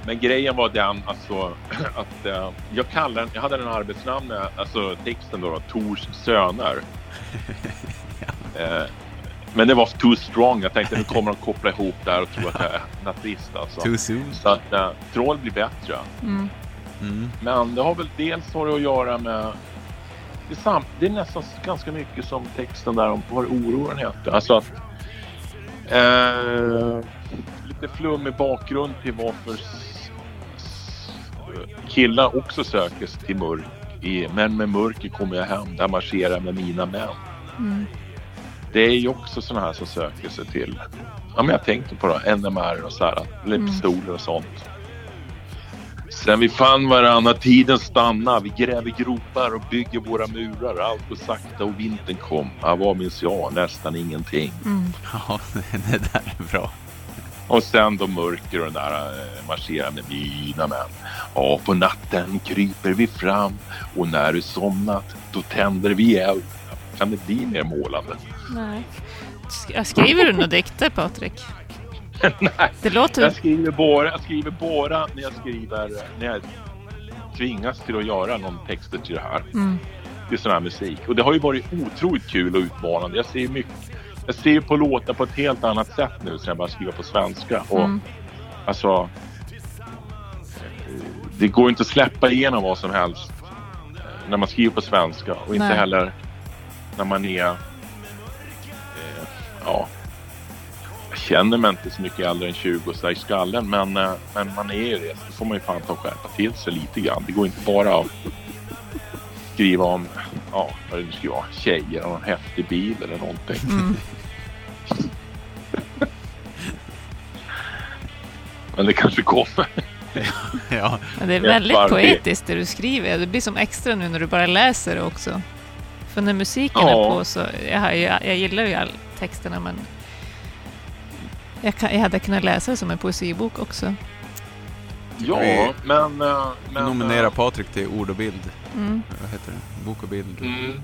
Men grejen var den alltså [clears throat] att eh, jag kallade jag hade den arbetsnamn, alltså texten då, då Tors söner. [laughs] eh, men det var too strong. Jag tänkte nu kommer de koppla ihop där och tro att jag är [laughs] nazist alltså. Too soon. Så att eh, troll blir bättre. Mm. Mm. Men det har väl dels har det att göra med det är, sam, det är nästan ganska mycket som texten där om vad oroen heter. Alltså att eh, lite flummig bakgrund till varför killar också söker sig till mörk. I, men med mörker kommer jag hem, där marscherar med mina män. Mm. Det är ju också sådana här som söker sig till, ja men jag tänkte på det, NMR och så här, eller Mm. pistoler och sånt. Sen vi fann varandra, tiden stannar, vi gräver gropar och bygger våra murar. Allt går sakta och vintern kom. Ja, vad minns jag? Nästan ingenting. Mm. [laughs] Ja, det där är bra. Och sen då mörker och den där eh, marscherar med mina män. Ja, på natten kryper vi fram och när du somnat då tänder vi eld. Kan det bli mer målande? Nej. Sk- Skriver du några dikter, Patrik? [laughs] Nej. Det låter... Jag skriver bara, jag skriver bara när jag skriver, när jag tvingas till att göra någon texter till det här. Mm. till sån här musik. Och det har ju varit otroligt kul och utmanande. Jag ser mycket, jag ju på låtar på ett helt annat sätt nu sen jag började skriva på svenska. Och Mm. alltså, det går inte att släppa igenom vad som helst när man skriver på svenska och inte Nej. heller när man är, eh, ja, jag känner mig inte så mycket äldre än 20 så i skallen men, eh, men man är ju det. Så får man ju fan ta och skärpa till sig lite grann. Det går inte bara att skriva om, ja, vad det nu ska vara, tjejer och en häftig bil eller någonting. Mm. [laughs] Men det kanske kommer. [laughs] Ja, Ja, det är väldigt poetiskt det du skriver. Det blir som extra nu när du bara läser det också. För när musiken Ja. är på så... Jag, ju- jag gillar ju all texterna men... Jag, kan, jag hade kunnat läsa det som en poesibok också. Ja, men... eh, men nominera Patrik till ord och bild. Mm. Vad heter det? Bok och bild. Mm.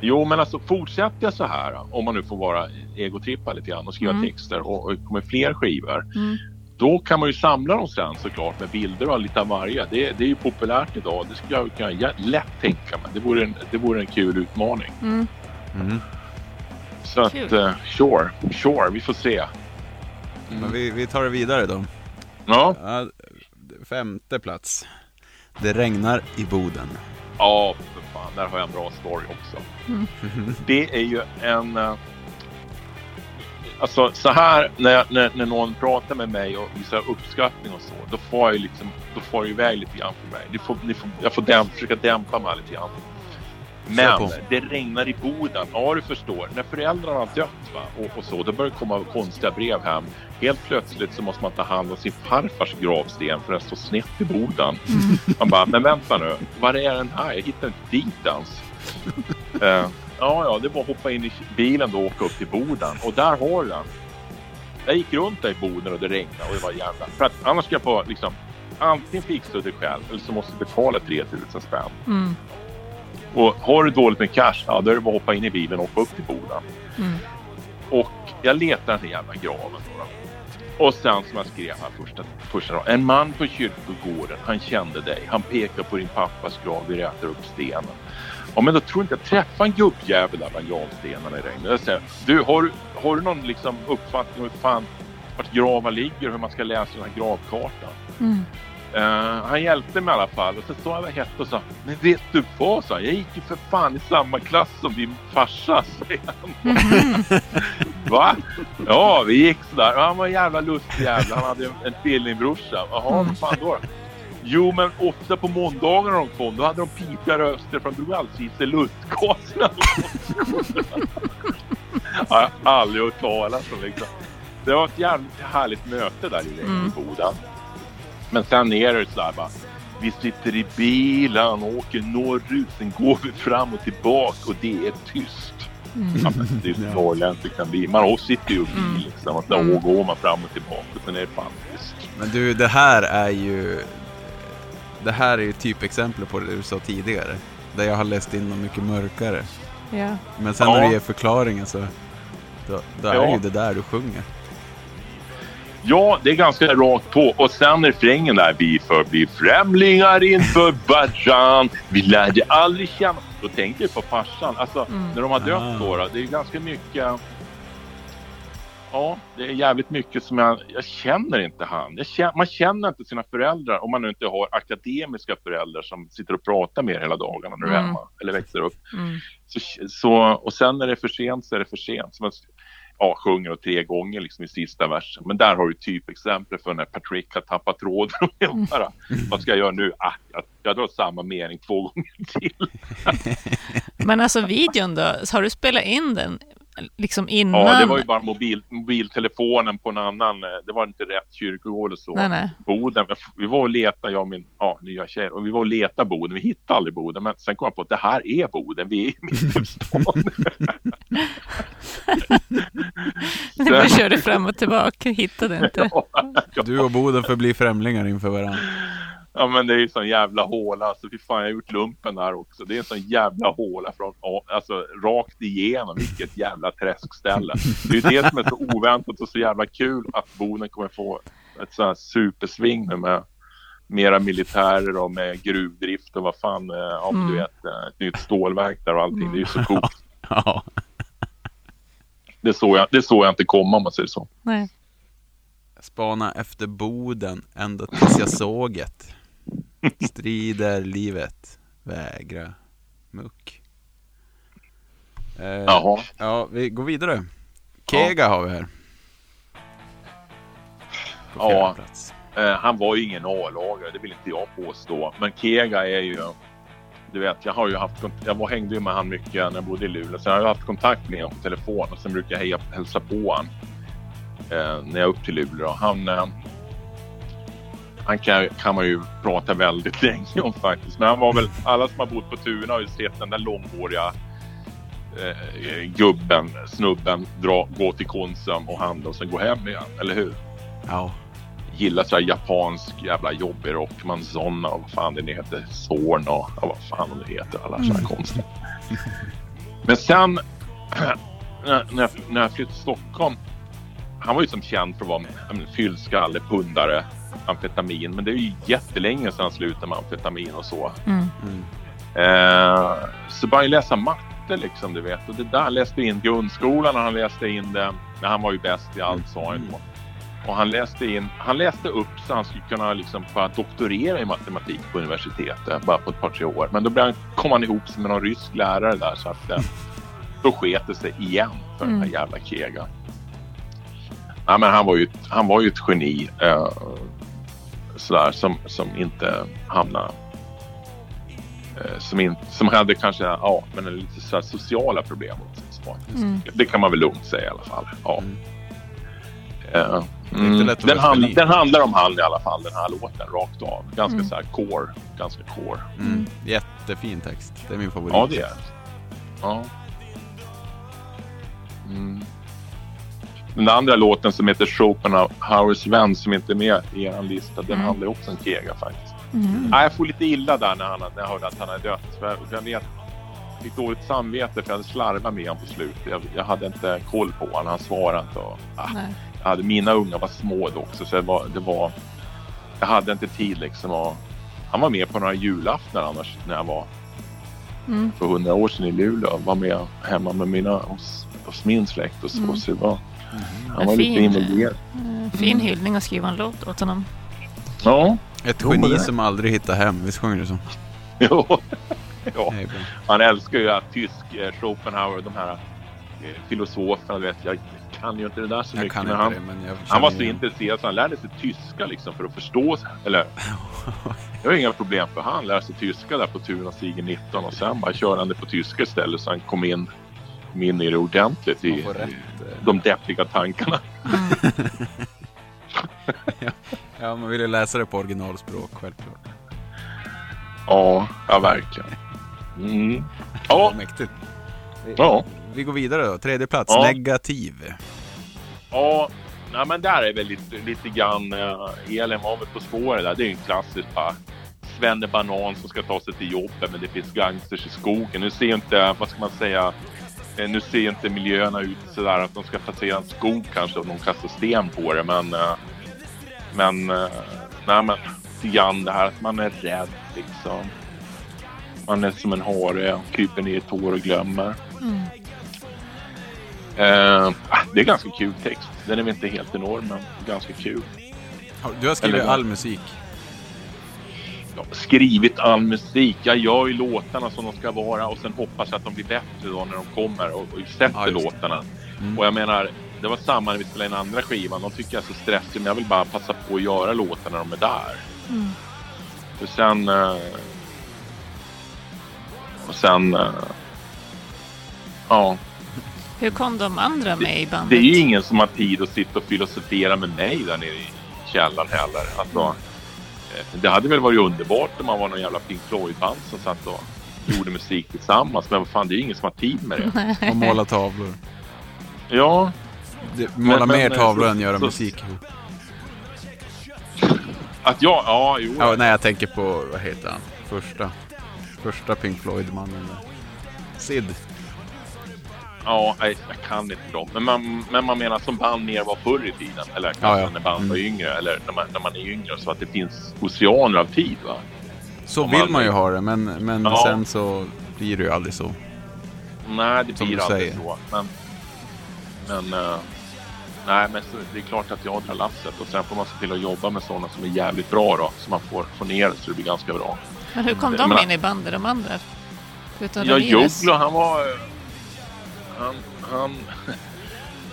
Jo, men alltså fortsätter jag så här, om man nu får vara egotrippa lite grann och skriva Mm. texter och, och kommer fler skivor. Mm. Då kan man ju samla dem sen såklart med bilder och lite av varje. Det, det är ju populärt idag. Det skulle jag kunna lätt tänka mig. Det vore en, det vore en kul utmaning. Mm. Mm. Så att, Kul. eh, sure, sure, vi får se. Men vi, vi tar det vidare då. Ja, Ja, femte plats. Det regnar i Boden. Ja, för fan, där har jag en bra story också. Mm. [laughs] Det är ju en... eh, Alltså så här när, jag, när, när någon pratar med mig och visar uppskattning och så, då får jag ju liksom, då får jag iväg lite grann för mig. Ni får, ni får, jag får dämp, försöka dämpa mig lite grann. Men det regnar i Boden. Ja, du förstår. När föräldrarna har dött va? Och, och så, då börjar det komma konstiga brev hem. Helt plötsligt så måste man ta hand om sin farfars gravsten för den står snett i Boden. Man bara, men vänta nu. Var är den här? Jag hittar inte dit ens. [laughs] Eh, ja, ja, det var att hoppa in i bilen då och åka upp till Boden. Och där har du den. Jag gick runt där i Boden och det regnade och det var jävla... För att annars ska jag få liksom... Antingen fixa det själv eller så måste du betala 3000 spänn. Mm. Och har du dåligt med cash, ja då är det bara att hoppa in i bilen och åka upp till Boden. Mm. Och jag letar den jävla graven då. då. Och sen som jag skrev här första, första dagen. En man på kyrkogården, han kände dig. Han pekar på din pappas grav, vi rätar upp stenen. Ja men då tror inte jag träffa en gubbjävel där bland gravstenarna i regnet. Jag säger, du har, har du någon liksom uppfattning om hur fan vart gravar ligger och hur man ska läsa den här gravkartan? Mm. Eh, han hjälpte mig i alla fall och så sa jag vad jag hette och sa Men vet du vad? sa han. Jag gick ju för fan i samma klass som din farsa. [laughs] säger han. Va? Ja, vi gick sådär. Han var en jävla lustig jävla. Han hade en, en tvillingbrorsa. Jaha, vad fan då? Jo, men ofta på måndagar när de kom, då hade de pipiga röster för de drog alltid i sig lustgaserna. [laughs] Jag har aldrig hört talas om liksom. Det var ett jävligt härligt möte där i, Mm. Men sen är det så här bara. Vi sitter i bilen och åker norrut, sen går vi fram och tillbaka och det är tyst. Ja, men det är Ja. norrländskt det kan bli. Man sitter ju i bil Mm. liksom. Och sen Mm. går man fram och tillbaka och sen är det fan tyst. Men du, det här är ju... Det här är ju typexempel på det du sa tidigare. Där jag har läst in något mycket mörkare. Ja. Men sen Ja. när du ger förklaringen så... Då, då är Ja. det ju det där du sjunger. Ja, det är ganska rakt på. Och sen refrängen där. Vi förblir främlingar inför [laughs] varann. Vi lärde aldrig känna... Då tänker jag på farsan. Alltså, Mm. när de har dött Ah. då. Det är ganska mycket... Ja, det är jävligt mycket som jag... Jag känner inte han. Känner, man känner inte sina föräldrar om man nu inte har akademiska föräldrar som sitter och pratar med er hela dagarna när du är Mm. hemma eller växer upp. Mm. Så, så, och sen när det är för sent så är det för sent. Så man ja, sjunger och tre gånger liksom i sista versen. Men där har du typexempel för när Patrick har tappat tråden. Och jag bara, vad ska jag göra nu? Ah, jag, jag drar samma mening två gånger till. [laughs] Men alltså videon då, har du spelat in den liksom innan? Ja, det var ju bara mobil, mobiltelefonen på en annan. eh, Det var inte rätt kyrkogård och så. Nej, nej. Boden. Vi var och letade, jag och min ja, nya tjej, och vi var och letade Boden. Vi hittade aldrig Boden, men sen kom jag på att det här är Boden. Vi är mitt i stan. Ni bara körde fram och tillbaka, hittade inte. [laughs] Ja. Du och Boden förblir främlingar inför varandra. Ja men det är ju sån jävla håla. Alltså fy fan jag har gjort lumpen där också. Det är en sån jävla håla från, alltså rakt igenom. Vilket jävla träskställe. Det är ju det som är så oväntat och så jävla kul att Boden kommer få ett sånt här supersving nu med mera militärer och med gruvdrift och vad fan, eh, ja men du Mm. vet, eh, ett nytt stålverk där och allting. Det är ju så coolt. [laughs] Ja. Det såg jag, det såg jag inte komma om man säger så. Nej. Spana efter Boden ända tills jag såg det. Strider livet, vägra muck. Eh, Jaha. Ja, vi går vidare. Kega har vi här. På Ja. plats. Eh, han var ju ingen A-lagare, det vill inte jag påstå. Men Kega är ju... Du vet, jag har ju haft Jag var, hängde ju med han mycket när jag bodde i Luleå. Jag har ju haft kontakt med honom på telefon och sen brukar jag heja, hälsa på honom. Eh, när jag är upp till Luleå. Han... Han kan, kan man ju prata väldigt [laughs] länge om faktiskt. Men han var väl... Alla som har bott på Tuna har ju sett den där långhåriga eh, gubben, snubben, dra, gå till Konsum och handla och sen gå hem igen. Eller hur? Ja. gillar så här japansk jävla jobbig rock. Manzonna och vad fan det nu heter. Zorn och vad fan det heter. Alla sådana här konstiga. Men sen [clears throat] när, jag, när jag flyttade till Stockholm. Han var ju som känd för att vara men, fyllskalle, pundare, amfetamin. Men det är ju jättelänge sedan han slutade med amfetamin och så. Mm. Mm. Eh, så började jag läsa matte liksom, du vet. Och det där läste in grundskolan och han läste in det. Men han var ju bäst i allt sa han då. Och han läste in, han läste upp så han skulle kunna liksom bara doktorera i matematik på universitetet bara på ett par tre år. Men då blev han, kom han ihop med någon rysk lärare där så att eh, [laughs] då sket det sig igen för den här Mm. jävla Kega. Ja, men han var ju, ett- han var ju ett geni. Sådär som, som inte hamnade eh, som, in, som hade kanske ja, men lite så här sociala problem. Mm. Det kan man väl lugnt säga i alla fall. Ja. Mm. Eh, inte mm, den, hand, den handlar om han i alla fall, den här låten, rakt av. Ganska Mm. så här core. Ganska core. Mm. Jättefin text. Det är min favorit. Ja, det är det. Ja. Den andra låten som heter Schopenhauers vän som inte är med i er lista, den Mm. handlar också om Kega faktiskt. Mm. Nej, jag får lite illa där när, han, när jag hörde att han hade dött. För jag, jag vet, fick dåligt samvete för jag hade slarvat med honom på slutet. Jag, jag hade inte koll på honom, han svarade inte. Och, ah, jag hade, mina unga var små då också så det var, det var jag hade inte tid liksom. Och, han var med på några julaftnar annars när jag var Mm. för hundra år sedan i Luleå. Var med hemma med mina, hos, hos min släkt och så. Mm. så det var. Han var lite Fin. involverad. Eh, Fin hyllning att skriva en låt åt honom. Ja, Ett geni som aldrig hittar hem. Visst sjunger du så? [laughs] jo. ja. Han älskar ju att tysk, eh, Schopenhauer, de här eh, filosoferna, du vet. Jag kan ju inte det där så Jag mycket. kan men inte han, det, men jag han var så igen- intresserad så han lärde sig tyska liksom för att förstå. Eller, [laughs] det var inga problem för han lärde sig tyska där på Tunastigen 19 och sen bara körde han det på tyska istället så han kom in, kom in i det ordentligt Man i, de deppiga tankarna. [laughs] Ja, man vill ju läsa det på originalspråk, självklart. Ja, ja verkligen. Mm. Ja. Ja, Mäktigt. ja. Vi går vidare då. Tredje plats, Ja. negativ. Ja, nej, men där är väl lite, lite grann uh, Elin var väl på spåret där. Det är ju en klassisk bara Svenne Banan som ska ta sig till jobbet men det finns gangsters i skogen. Nu ser inte, vad ska man säga, nu ser inte miljöerna ut sådär att de ska passera en skog kanske och de kastar sten på det men eh, men, uh, nej men grann det här att man är rädd liksom. Man är som en hare och kryper ner i ett hår och glömmer. Mm. Eh, det är ganska kul text. Den är väl inte helt enorm, men ganska kul. Du har skrivit Eller- all musik. Skrivit all musik. Jag gör ju låtarna som de ska vara och sen hoppas jag att de blir bättre då när de kommer och, och sätter Ja, låtarna. Mm. Och jag menar, det var samma när vi spelade in andra skivan. De tycker jag är så stressig, men jag vill bara passa på att göra låtarna när de är där. Mm. Och sen... eh, och sen... eh, ja, Hur kom de andra med i bandet? det är ju ingen som har tid att sitta och filosofera med mig där nere i källaren heller. Alltså, det hade väl varit underbart om man var någon jävla Pink Floyd-band som satt och gjorde musik tillsammans. Men vad fan, det är ju ingen som har tid med det. Och måla tavlor. Ja, Det, måla men, mer eh, tavlor så- än göra så- musik ihop. att jag... Ja, jo. Ja, nej, jag tänker på, vad heter han? Första, första Pink Floyd-mannen. Sid. Ja, nej, jag kan inte dem. Men man, men man menar som band mer var förr i tiden. Eller kanske Ja, ja. när band var Mm. yngre. Eller när man, när man är yngre. Så att det finns oceaner av tid. Va? Så Om vill man- man ju ha det, men, men Ja. sen så blir det ju aldrig så. Nej, det Som blir aldrig säger. så. Men, men, eh, nej, men så, det är klart att jag drar lasset och sen får man se till att jobba med sådana som är jävligt bra då. Så man får, får ner det så det blir ganska bra. Men hur kom de Men- in i bandet, de andra? Förutom Ja? Joglo han var... Han, han,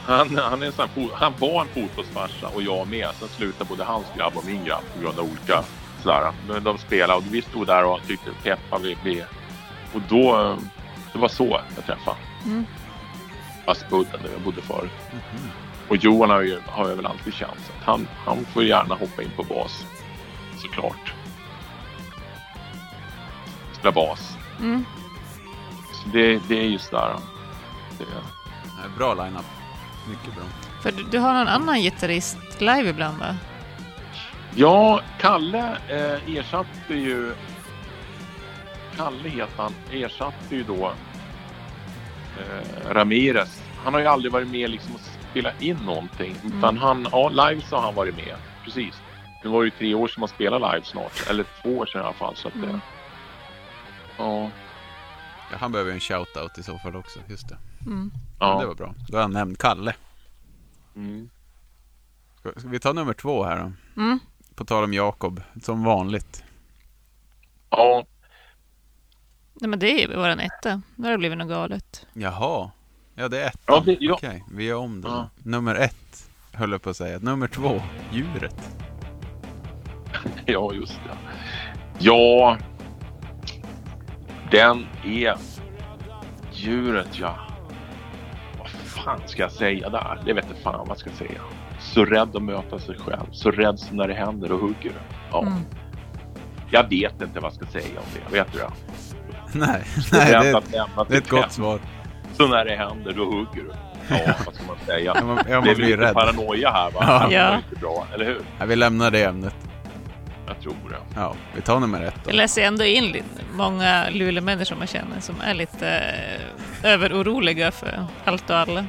han, han, är en sån här, han var en fotbollsfarsa och jag med. Sen slutade både hans grabb och min grabb på grund av olika sådär. Men de spelade och vi stod där och tyckte peppa vi. Och då, det var så jag träffade Mm. Aspudden där jag bodde förut. Och Johan har, ju, har jag väl alltid känt så att han, han får gärna hoppa in på bas. Såklart. Spela bas. Mm. Så det, det är just där. Det, Nej, Bra line-up. Mycket bra. För du, du har någon annan gitarrist live ibland va? Ja, Kalle eh, ersatte ju... Kalle heter han. Ersatte ju då eh, Ramirez. Han har ju aldrig varit med liksom och spelat in någonting. Mm. Utan han, ja, live så har han varit med. Precis. Det var ju tre år sedan man spelade live snart. Eller två år sedan i alla fall. Så att, Mm. eh, ja, Ja, han behöver ju en shout-out i så fall också. Just det. Mm. Ja. Det var bra. Då har han nämnt Kalle. Mm. Ska, ska vi ta nummer två här då? Mm. På tal om Jakob, som vanligt. ja, Nej, men det är ju våran etta. Nu har det blivit något galet. Jaha. Ja, det är ettan. Ja, det- ja. Okej, vi gör om det. då. Ja. Nummer ett, höll jag på att säga. Nummer två, djuret. [laughs] Ja, just det. Ja, den är djuret, ja. Fan ska jag säga där? Det vet inte fan vad jag ska säga. Så rädd att möta sig själv. Så rädd som när det händer och hugger. Ja, Mm. Jag vet inte vad jag ska säga om det. Vet du det? [laughs] Nej, nej det, att lämna det är ett gott själv. svar. Så när det händer, då hugger du. Ja, vad ska man säga? Ja, man, ja, det man är lite rädd. paranoia här va? Ja. Det var inte bra, eller hur? Ja, vi lämnar det ämnet. Jag tror det. Ja, vi tar nummer ett då. Jag läser ändå in många Luleå-människor man känner som är lite eh, överoroliga för allt och alla.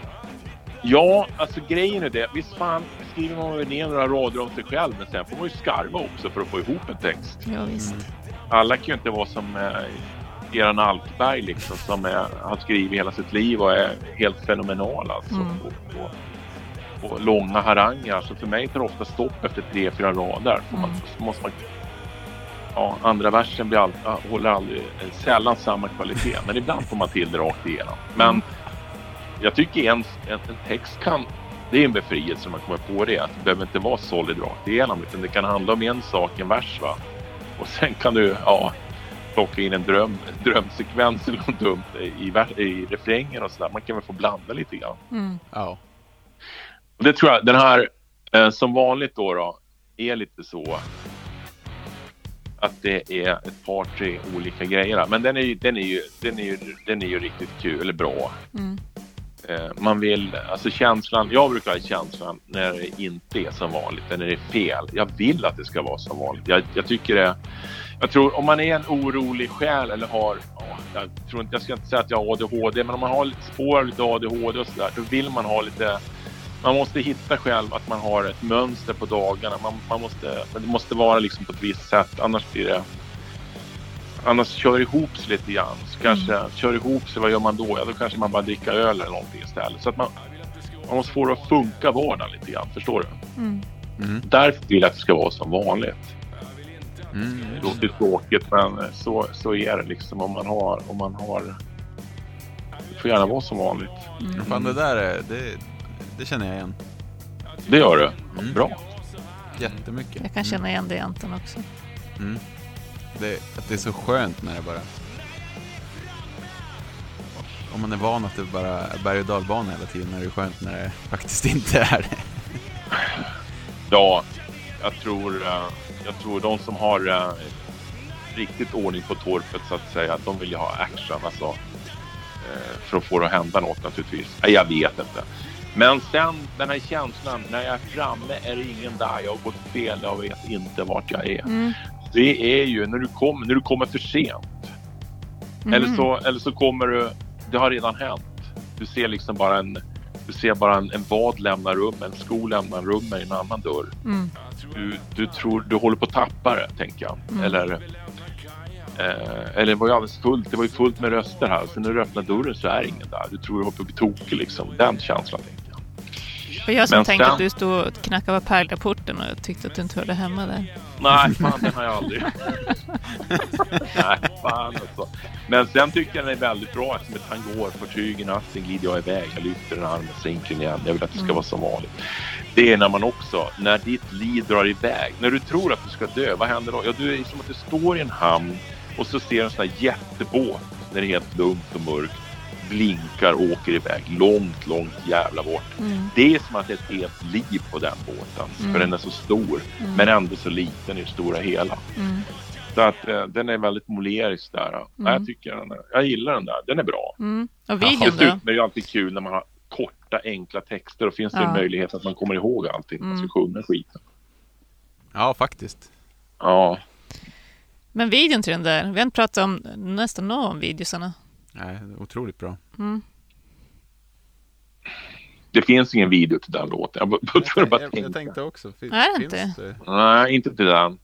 Ja, alltså grejen är det. Visst fan skriver man väl ner några rader om sig själv, men sen får man ju skarva också för att få ihop en text. Ja, visst. Alla kan ju inte vara som eh, eran Alkberg liksom, som är, har skrivit hela sitt liv och är helt fenomenal alltså. Mm. Och, och, och långa haranger. Så för mig tar det ofta stopp efter tre, fyra rader. Får man, Mm. så måste man, ja, andra versen blir all, håller aldrig, eh, sällan samma kvalitet, men ibland får man till det rakt igenom. Men Mm. jag tycker en, en, en text kan Det är en befrielse man kommer på det. Att det behöver inte vara solid rakt igenom utan det kan handla om en sak, en vers va. Och sen kan du, ja, plocka in en dröm, drömsekvens [laughs] eller något dumt i, i refrängen och sådär. Man kan väl få blanda lite grann. Mm. Ja. Och det tror jag, den här eh, som vanligt då, då är lite så att det är ett par, tre olika grejer. Men den är ju, den är ju, den är ju, den är ju riktigt kul, eller bra. Mm. Eh, man vill, alltså känslan, jag brukar ha känslan när det inte är som vanligt, när det är fel. Jag vill att det ska vara som vanligt. Jag, jag tycker det, jag tror om man är en orolig själ eller har, ja, jag tror inte, jag ska inte säga att jag har ADHD, men om man har lite spår av lite ADHD och sådär, då vill man ha lite man måste hitta själv att man har ett mönster på dagarna. Man, man måste, det måste vara liksom på ett visst sätt. Annars blir det... Annars kör ihop sig lite grann. Så kanske kör ihop sig, vad gör man då? Ja, då kanske man bara dricker öl eller någonting istället. Så att man, man måste få det att funka vardagen lite grann. Förstår du? Mm. Mm. Därför vill jag att det ska vara som vanligt. Mm. Det låter tråkigt men så, så är det liksom om man har... Om man har det får gärna vara som vanligt. Men Fan, det där är, det, det känner jag igen. Det gör det. Mm. Bra. Jättemycket. Jag kan känna igen det i Anton också. Mm. Det, att det är så skönt när det bara... Om man är van att det bara är berg och dalbana hela tiden är det skönt när det faktiskt inte är det. [laughs] Ja, jag tror, eh, jag tror de som har eh, riktigt ordning på torpet så att säga, de vill ju ha action alltså. eh, För att få det att hända något naturligtvis. Nej, jag vet inte. Men sen den här känslan, när jag är framme är det ingen där. Jag har gått fel, jag vet inte vart jag är. Mm. Det är ju när du kommer, när du kommer för sent. Mm. Eller, så, eller så kommer du, det har redan hänt. Du ser liksom bara en, du ser bara en, en vad lämnar rum, en sko lämnar rum med en annan dörr. Mm. Du, du tror, du håller på att tappa det, tänker jag. Mm. Eller, eh, eller det var ju alldeles fullt, det var ju fullt med röster här. Så när du öppnar dörren så är ingen där. Du tror du håller på att bli tokig liksom. Den känslan, tänker jag. Och som Men tänkte sen- att du stod och knackade på pärlrapporten och tyckte att du inte hörde hemma där. Nej, fan den har jag aldrig. [laughs] Nej, fan alltså. Men sen tycker jag den är väldigt bra eftersom ett han går på tyg i natten glider jag iväg. Jag lyfter en arm och sänker den igen. Jag vill att det ska Mm. vara som vanligt. Det är när man också, när ditt liv drar iväg. När du tror att du ska dö, vad händer då? Ja, du är som att du står i en hamn och så ser en sån här jättebåt när det är helt lugnt och mörkt. Blinkar och åker iväg långt, långt jävla bort. Mm. Det är som att det är ett helt liv på den båten. Mm. För den är så stor, Mm. men ändå så liten i det stora hela. Mm. Så att eh, den är väldigt molerisk där. Ja, Mm. Jag tycker den är, jag gillar den där. Den är bra. Mm. Och videon då? Dessutom är det ju alltid kul när man har korta enkla texter. Då finns det Ja. en möjlighet att man kommer ihåg allting. Man ska sjunga skiten. Ja, faktiskt. Ja, Men videon till den där, vi har inte pratat om nästan någon om videosarna. Nej, otroligt bra. Mm. det finns ingen video till den låten. Jag bara- bara bara jag, tänka. jag tänkte också. Fin, Är det finns inte? det? Nej, inte till den.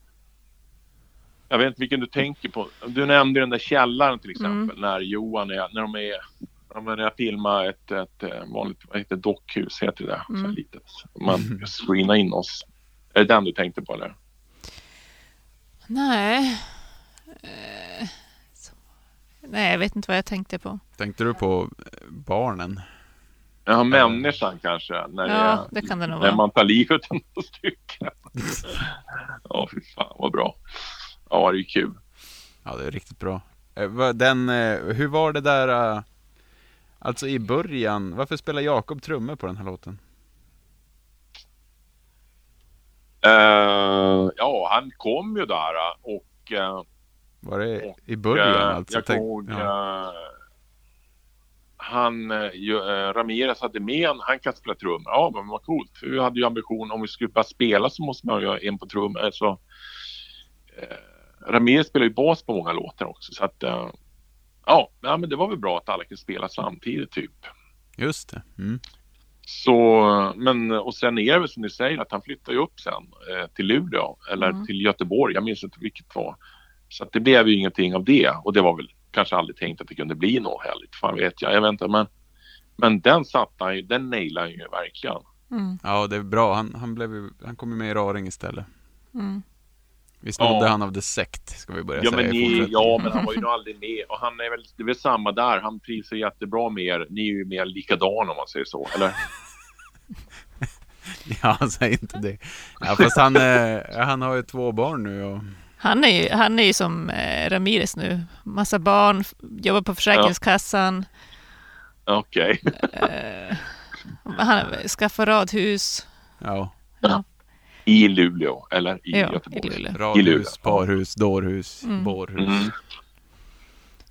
Jag vet inte vilken du tänker på. Du nämnde den där källaren till exempel. När Johan är, när de är, när jag filmar ett, ett eh, vanligt, vad heter dockhus heter det. Så här Mm. litet. Man screenar in oss. Är det den du tänkte på eller? Nej. Nej, jag vet inte vad jag tänkte på. Tänkte du på eh, barnen? Ja, människan kanske. När, Ja, det kan det nog när vara. man tar livet av några stycken. Ja, fy fan vad bra. Ja, det är kul. Ja, det är riktigt bra. Eh, Den, eh, hur var det där, alltså i början, varför spelar Jakob trummor på den här låten? Eh, ja, han kom ju där och eh, Var det i början Eh, alltså? Jag ihåg ja. eh, han, eh, eh, Ramirez hade med en, han kan spela trummor. Ja, men vad coolt. För vi hade ju ambition om vi skulle bara spela så måste man ju ha en på trummor. Så, eh, Ramirez spelar ju bas på många låtar också. Så att, eh, ja, ja, men det var väl bra att alla kunde spela samtidigt typ. Just det. Mm. Så, men och sen är det väl som ni säger att han flyttar ju upp sen eh, till Luleå eller Mm. till Göteborg. Jag minns inte vilket var. Så att det blev ju ingenting av det och det var väl kanske aldrig tänkt att det kunde bli något heller. Fan vet jag, jag vet inte men men den satte han ju, den nailade han ju verkligen. Mm. Ja, det är bra. Han, han, blev, han kom ju med i Raring istället. Mm. Vi snodde Ja. han av The Sect, ska vi börja Ja säga men, i ni, ja men han var ju nog aldrig med och han är väl, det är väl samma där. Han ju jättebra med er. Ni är ju mer likadana om man säger så, eller? [laughs] Ja, säg inte det. Ja, [laughs] fast han, eh, han har ju två barn nu och Han är ju, han är ju som eh, Ramirez nu. Massa barn, jobbar på Försäkringskassan, Okej. eh, han skaffar radhus. ja, Ja, I Luleå, eller i ja i Göteborg? Luleå. radhus, Luleå. parhus, dårhus, Mm. bårhus. Mm.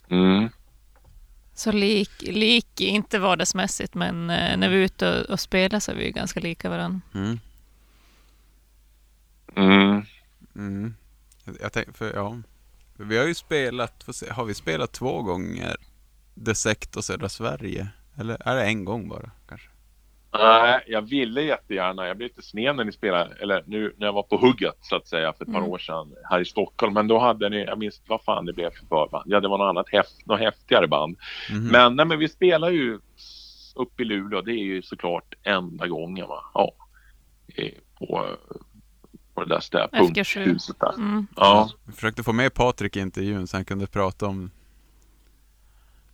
Mm. Så lik, lik, inte vardagsmässigt, men eh, när vi är ute och, och spelar så är vi ju ganska lika varandra. Mm. Mm. Mm. Jag- tänkte, för ja. Vi har ju spelat, se, har vi spelat två gånger The Sect och Södra Sverige? Eller är det en gång bara kanske? Nej, jag ville jättegärna. Jag blev lite sned när ni spelade, eller nu när jag var på hugget så att säga för ett par Mm. år sedan här i Stockholm. Men då hade ni, jag minns vad fan det blev för förband. Ja, det var något annat, häft, något häftigare band. Mhm. Men, nej, men vi spelar ju uppe i Luleå. Det är ju såklart enda gången va. Ja. Eh, På, på det där stä- FK7. punkhuset där. Mm. Ja. Vi försökte få med Patrik i intervjun så han kunde prata om...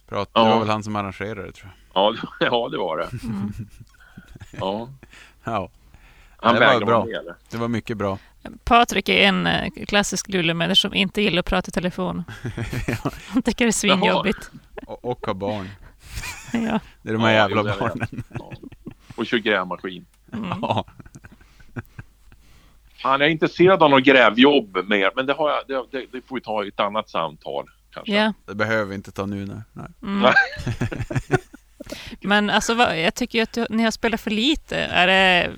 Prata, Ja. Det var väl han som arrangerade det, tror Ja, det- ja, det var det. [laughs] Mm. Ja. jag. Ja, Han Det var bra. eller? det var mycket bra. Patrik är en eh, klassisk Luleåmänniska som inte gillar att prata i telefon. Ja. [laughs] Han tycker det är svinjobbigt. Och, och ha barn. Ja. Det är de här Ja, jävla det barnen. Ja. Och kör grävmaskin. Mm. Ja. Han är intresserad av något grävjobb mer, men det, har jag, det, det, det får vi ta i ett annat samtal. Kanske. Ja. Det behöver vi inte ta nu. Nej. nej. Mm. [laughs] Men alltså, jag tycker ju att du, ni har spelat för lite. Är det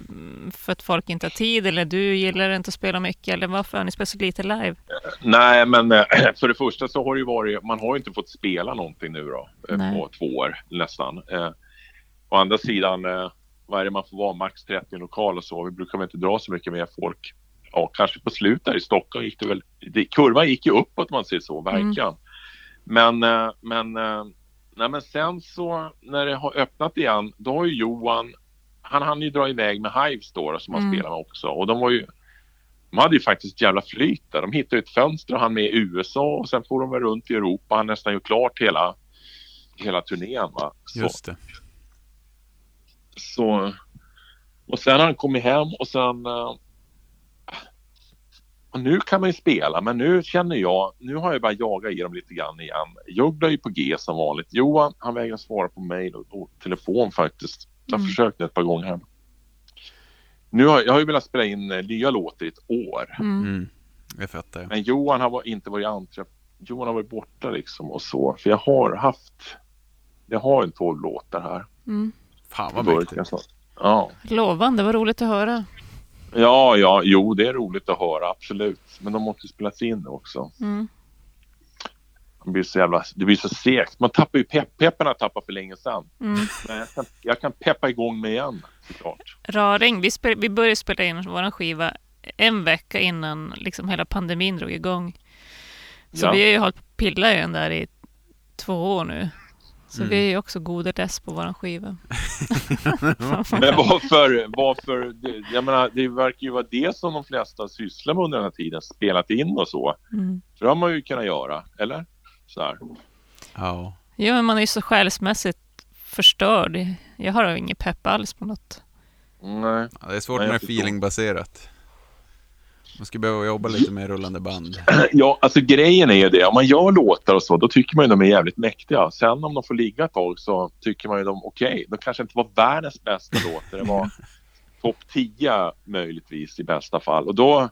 för att folk inte har tid eller du gillar inte att spela mycket eller varför har ni spelat så lite live? Nej, men eh, [clears throat] för det första så har det ju varit, man har ju inte fått spela någonting nu då eh, Nej. på två år nästan. Eh, å andra sidan, vad är det man får vara, max 30 i en lokal och så. Vi brukar väl inte dra så mycket mer folk. Ja, kanske på slutet där i Stockholm gick det väl, det, kurvan gick ju uppåt om man säger så, verkligen. Men, eh, men, eh, nej men sen så när det har öppnat igen, då har ju Johan, han hann ju dra iväg med Hives då som han Mm. spelar med också. Och de var ju, de hade ju faktiskt ett jävla flyt där. De hittade ett fönster och han med i USA och sen får de väl runt i Europa. Han nästan gjort klart hela, hela turnén. Va? Så, Just det. Så, och sen har han kommit hem och sen... eh, och nu kan man ju spela, men nu känner jag, nu har jag bara jagat i dem lite grann igen. Jugla är ju på G som vanligt. Johan, han vägrar svara på mejl och, och telefon faktiskt. Jag har Mm. försökt ett par gånger. här. Nu har, jag har ju velat spela in eh, nya låtar i ett år. Mm. Mm. Det fattar jag. Men Johan har var- inte varit anträ... Johan har varit borta liksom och så. För jag har haft... Jag har en tolv låtar här. Mm. Fan vad mäktigt. Ja. Lovande, vad roligt att höra. ja, ja, jo det är roligt att höra absolut. Men de måste spelas in också. Mm. Det blir så jävla... Det blir så segt. Man tappar ju pepp. Peppen har tappat för länge sedan. Mm. Men jag kan, jag kan peppa igång med igen såklart. Raring, vi, spel, vi började spela in vår skiva en vecka innan liksom hela pandemin drog igång. Så Ja. vi har ju hållit på pilla i den där i två år nu. Så Mm. vi är ju också goda less på vår skiva. [laughs] Men varför, varför det, jag menar, det verkar ju vara det som de flesta sysslar med under den här tiden, spelat in och så. Mm. För det har man ju kunnat göra, eller? Så här. Ja. Ja, men man är ju så själsmässigt förstörd. Jag har ju ingen pepp alls på något. Nej. Ja, det är svårt Nej, när det är feelingbaserat. Man skulle behöva jobba lite med rullande band. [clears throat] Ja, alltså grejen är ju det. Om man gör låtar och så, då tycker man ju de är jävligt mäktiga. Sen om de får ligga ett tag så tycker man ju de, okej, de kanske inte var världens bästa låtar. Det var [laughs] topp 10 möjligtvis i bästa fall. Och då,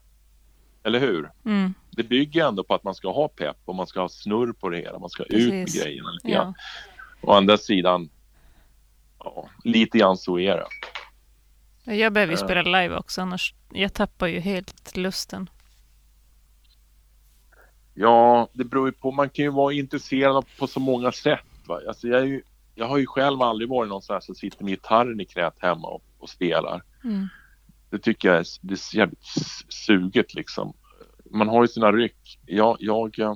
eller hur? Mm. Det bygger ändå på att man ska ha pepp och man ska ha snurr på det hela. Man ska ut med Precis. grejerna lite grann. Ja. Å andra sidan, ja, lite grann så är det. Jag behöver ju spela live också, annars jag tappar ju helt lusten. Ja, det beror ju på. Man kan ju vara intresserad på så många sätt. Va? Alltså jag, ju, jag har ju själv aldrig varit någon sån här som sitter med gitarren i knät hemma och, och spelar. Mm. Det tycker jag är, det är jävligt suget liksom. Man har ju sina ryck. Jag, jag, eh,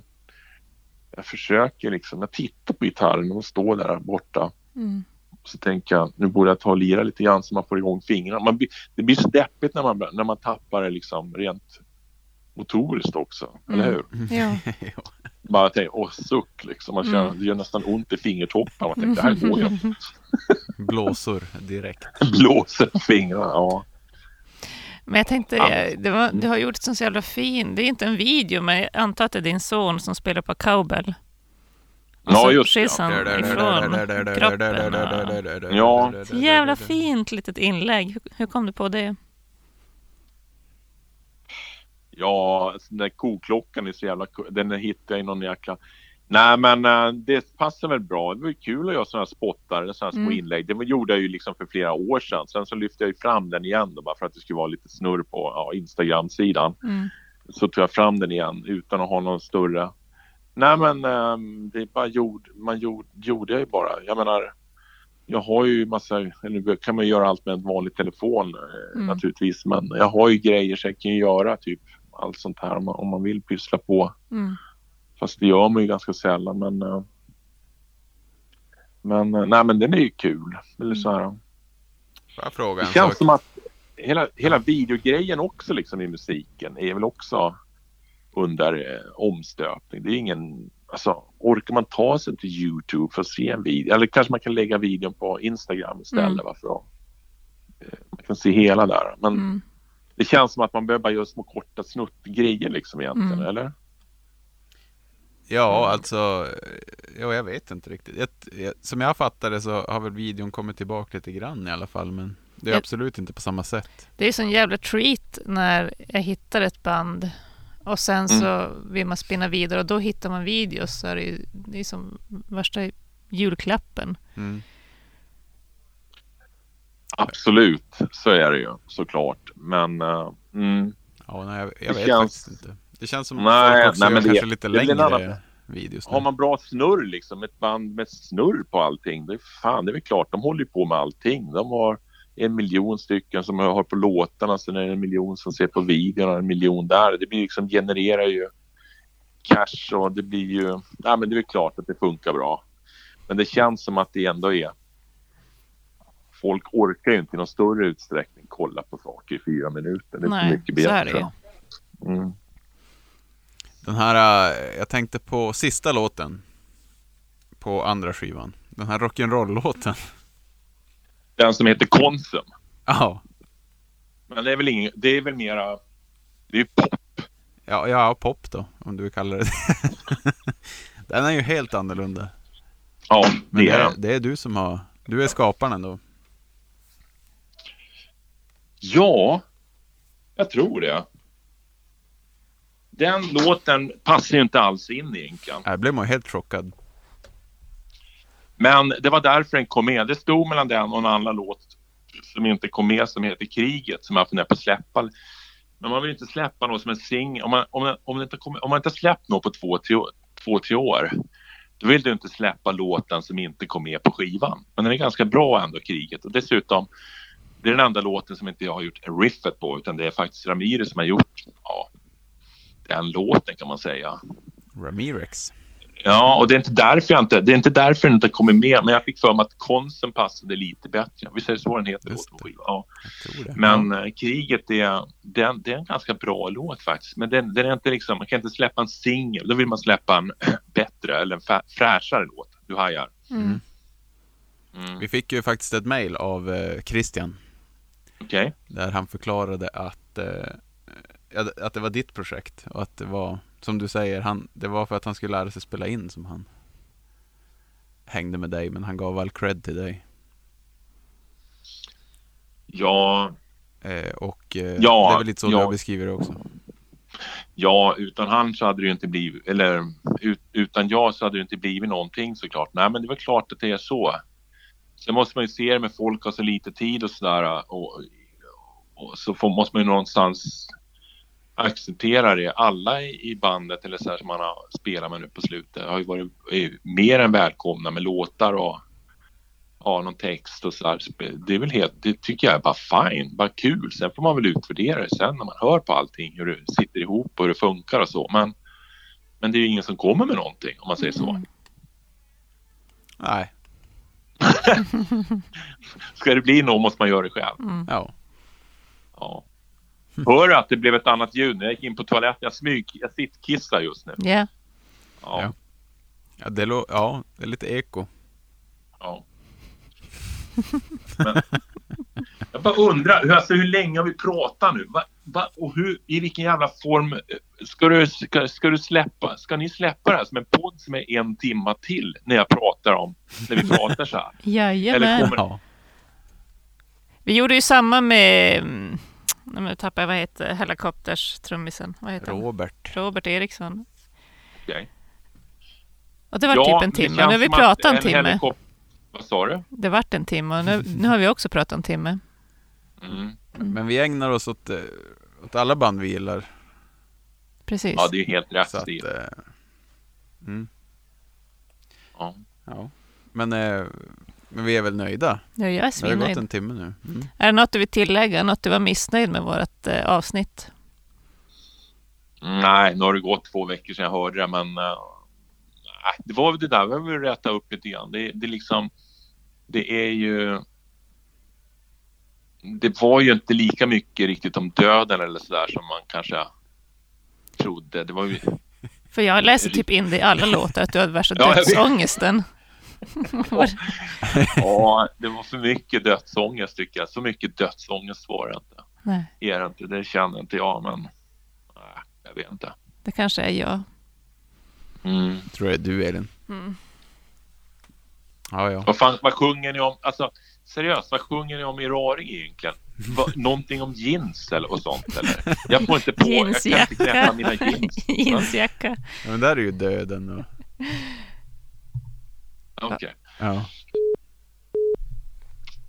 jag försöker liksom. Jag tittar på gitarren och står där borta. Mm. Så tänker jag, nu borde jag ta och lira lite grann så man får igång fingrarna. Man, det blir så deppigt när man, när man tappar det liksom rent motoriskt också. Eller Mm. hur? [laughs] Ja. bara tänker, åh suck liksom. Man känner, Mm. Det gör nästan ont i fingertopparna. Man tänker, det här går ju. [laughs] Blåsor direkt. [laughs] Blåser på fingrarna. Ja. Men jag tänkte, det var, du har gjort en så jävla fin, det är inte en video, men jag antar att det är din son som spelar på cowbell. Och Ja, just skiljs han ifrån kroppen. och- Ja. Så jävla fint litet inlägg. Hur, kom du på det? Ja, alltså, den där koklockan är så jävla. Den hittade jag i någon jäkla... Nej men eh, det passar väl bra. Det var ju kul att göra sådana här spottar, sådana här små Mm. inlägg. Det gjorde jag ju liksom för flera år sedan. Sen så lyfte jag ju fram den igen då bara för att det skulle vara lite snurr på ja, Instagram-sidan. Mm. Så tog jag fram den igen utan att ha någon större... Nej men ehm, det är bara gjord, man gjord, gjorde jag ju bara. Jag menar, jag har ju massa, nu kan man göra allt med en vanlig telefon eh, Mm. naturligtvis. Men jag har ju grejer så jag kan göra typ allt sånt här om man, om man vill pyssla på. Mm. Fast det gör man ju ganska sällan men eh, men eh, nej men den är ju kul. Eller så här. Får jag fråga Det en känns sak? som att hela, hela videogrejen också liksom i musiken är väl också under eh, omstöpning. Det är ingen, alltså orkar man ta sig till Youtube för att se en video eller kanske man kan lägga videon på Instagram istället. Mm. Varför då? Eh, Man kan se hela där. Men Mm. det känns som att man behöver bara göra små korta snuttgrejer liksom egentligen, Mm. eller? Ja, alltså, ja, jag vet inte riktigt. Jag, jag, som jag fattar det så har väl videon kommit tillbaka lite grann i alla fall, men det är Jag- absolut inte på samma sätt. Det är sån jävla treat när jag hittar ett band och sen så vill man spinna vidare och då hittar man videos så är det, ju, det är som värsta julklappen. Mm. Absolut, så är det ju såklart. Men eh, mm, Ja, nej, jag, jag Det vet känns- faktiskt inte. Det känns som Nej, folk också nej, gör men det- kanske lite det väl en längre annan- videos. har nu. man bra snurr liksom, ett band med snurr på allting, det är fan, det är väl klart, de håller ju på med allting. De har en miljon stycken som har på låtarna, sen är det en miljon som ser på videon och en miljon där. Det blir liksom, genererar ju cash och det blir ju, ja men det är klart att det funkar bra. Men det känns som att det ändå är Folk orkar ju inte i någon större utsträckning kolla på saker i fyra minuter. Det är Nej, mycket så är det bättre. ju. Mm. Den här, äh, jag tänkte på sista låten på andra skivan. Den här rock'n'roll-låten. Den som heter Konsum. Ja, Men det är väl ingen, det är väl mera, det är ju pop. ja, ja, pop då, om du vill kalla det. [laughs] Den är ju helt annorlunda. Ja, det är den. det är du som har, du är skaparen ändå. Ja, jag tror det. Den låten passar ju inte alls in egentligen. Jag blev man helt chockad. Men det var därför den kom med. Det stod mellan den och en annan låt som inte kom med som heter Kriget som jag funderar på att släppa. Men man vill inte släppa något som en singel. Om man, om, man, om, man inte om man inte har släppt något på två, tre, år- två, tre år då vill du inte släppa låten som inte kom med på skivan. Men den är ganska bra ändå, Kriget. Och dessutom, det är den enda låten som inte jag har gjort riffet på utan det är faktiskt Ramirez som har gjort ja, den låten kan man säga. Ramirez. Ja, och det är inte därför jag inte, det är inte därför den inte kommer med. Men jag fick för mig att Konsum passade lite bättre. Vi säger så den heter. Just det. Ja. Det. Men eh, Kriget, är, den, det är en ganska bra låt faktiskt. Men den, den är inte liksom, man kan inte släppa en singel. Då vill man släppa en [clears throat] bättre eller en fräschare låt. Du hajar. Mm. Mm. Vi fick ju faktiskt ett mail av eh, Christian. Okej. Där han förklarade att, eh, ja, att det var ditt projekt. Och att det var, som du säger, han, det var för att han skulle lära sig spela in som han hängde med dig. Men han gav all cred till dig. Ja, Eh, och eh, Ja, det är väl lite så ja. du beskriver det också. Ja, utan han så hade det ju inte blivit, eller ut, utan jag så hade det inte blivit någonting såklart. Nej, men det var klart att det är så. Sen måste man ju se det med folk har så lite tid och sådär och, och så får, måste man ju någonstans acceptera det. Alla i bandet eller så här som man har spelat med nu på slutet har ju varit mer än välkomna med låtar och ja, någon text och så här. Det är väl helt, det tycker jag är bara fine, bara kul. Sen får man väl utvärdera det sen när man hör på allting, hur det sitter ihop och hur det funkar och så. Men, men det är ju ingen som kommer med någonting om man säger så. Mm. Nej, [laughs] Ska det bli något måste man göra det själv. Mm. ja. Ja. [laughs] Hör att det blev ett annat ljud när jag gick in på toaletten? Jag smyg, jag sittkissar just nu. Ja. Ja. Ja. Ja, det, lå- ja, det är lite eko. ja. Men, jag bara undrar, hur, alltså, hur länge har vi pratat nu? Va, va, och hur, i vilken jävla form eh, ska du, ska, ska du släppa? Ska ni släppa det här som en podd som är en timma till när jag pratar om, när vi pratar så här? [laughs] Eller Jajamän. kommer- Ja. Vi gjorde ju samma med... mm, Nu tappade jag, vad heter Helikopters trummisen? Vad heter han? Robert. Robert Eriksson. Okej. Och det var Ja, typ en timme. Nu har vi pratat en en timme. Vad sa du? Det vart en timme och nu, nu har vi också pratat en timme. Mm. Men vi ägnar oss åt, eh, åt alla band vi gillar. Precis. Ja, det är helt rätt Så att, stil. eh, mm, Ja. ja. Men, eh, men vi är väl nöjda? Ja, jag är Det har gått svinnöjd. en timme nu. Mm. Är det något du vill tillägga? Något du var missnöjd med vårt eh, avsnitt? Nej, nu har det gått två veckor sedan jag hörde det, men eh, det var väl det där, vi vill rätta upp lite grann. Det, det är liksom, det är ju det var ju inte lika mycket riktigt om döden eller sådär som man kanske trodde. Det var ju, För jag läser typ in det i alla låtar att du har värsta dödsångesten. [laughs] ja, det var för mycket dödsångest tycker jag. Så mycket dödsångest var det inte. Nej, Är det inte, det känner inte jag, men nej, jag vet inte. det kanske är jag. Mm. Tror jag är du Elin. Mm. Ja, ja. Vad, fan, vad sjunger ni om? Alltså seriöst, vad sjunger ni om i Raring egentligen? Va, [laughs] någonting om jeans eller och sånt eller? Jag får inte på, jag kan inte knäppa mina jeans. [laughs] Jeansjacka. ja men där är ju döden och... Okej. Ja.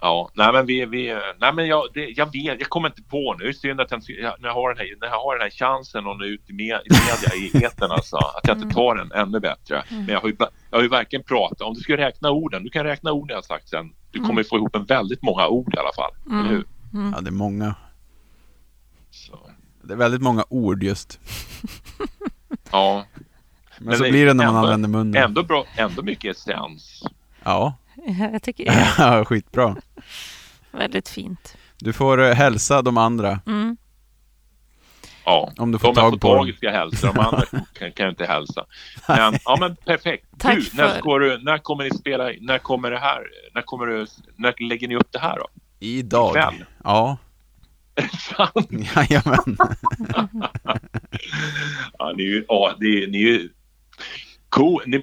Ja, nej men vi, vi nej men jag, det, jag vet, jag kommer inte på nu. Det är synd att jag, när, jag har den här, när jag har den här chansen och nu ut i, med, i media i [laughs] etern alltså, att jag inte tar den ännu bättre. Men jag har ju, jag har ju verkligen pratat, om du ska räkna orden, du kan räkna orden jag sagt sen. Du kommer få ihop en väldigt många ord i alla fall, eller hur? ja, det är många. Så, Det är väldigt många ord just. ja, [laughs] Men, Men så det- blir det när man ändå- använder munnen. ändå bra, ändå mycket essens. Ja, Ja, Jag tycker [laughs] ja skitbra. väldigt fint. Du får eh, hälsa de andra. Mm. Ja, Om du får de jag tag får på tag ska jag hälsa, de andra [laughs] kan, kan jag inte hälsa. Men, ja men perfekt. Tack du, när, ska du, när kommer ni spela, när kommer det här, när kommer du, när lägger ni upp det här då? Idag. Ikväll? Ja, [laughs] jajamän. ja, ni är ju, ja, det är, ni är ju cool. Ni,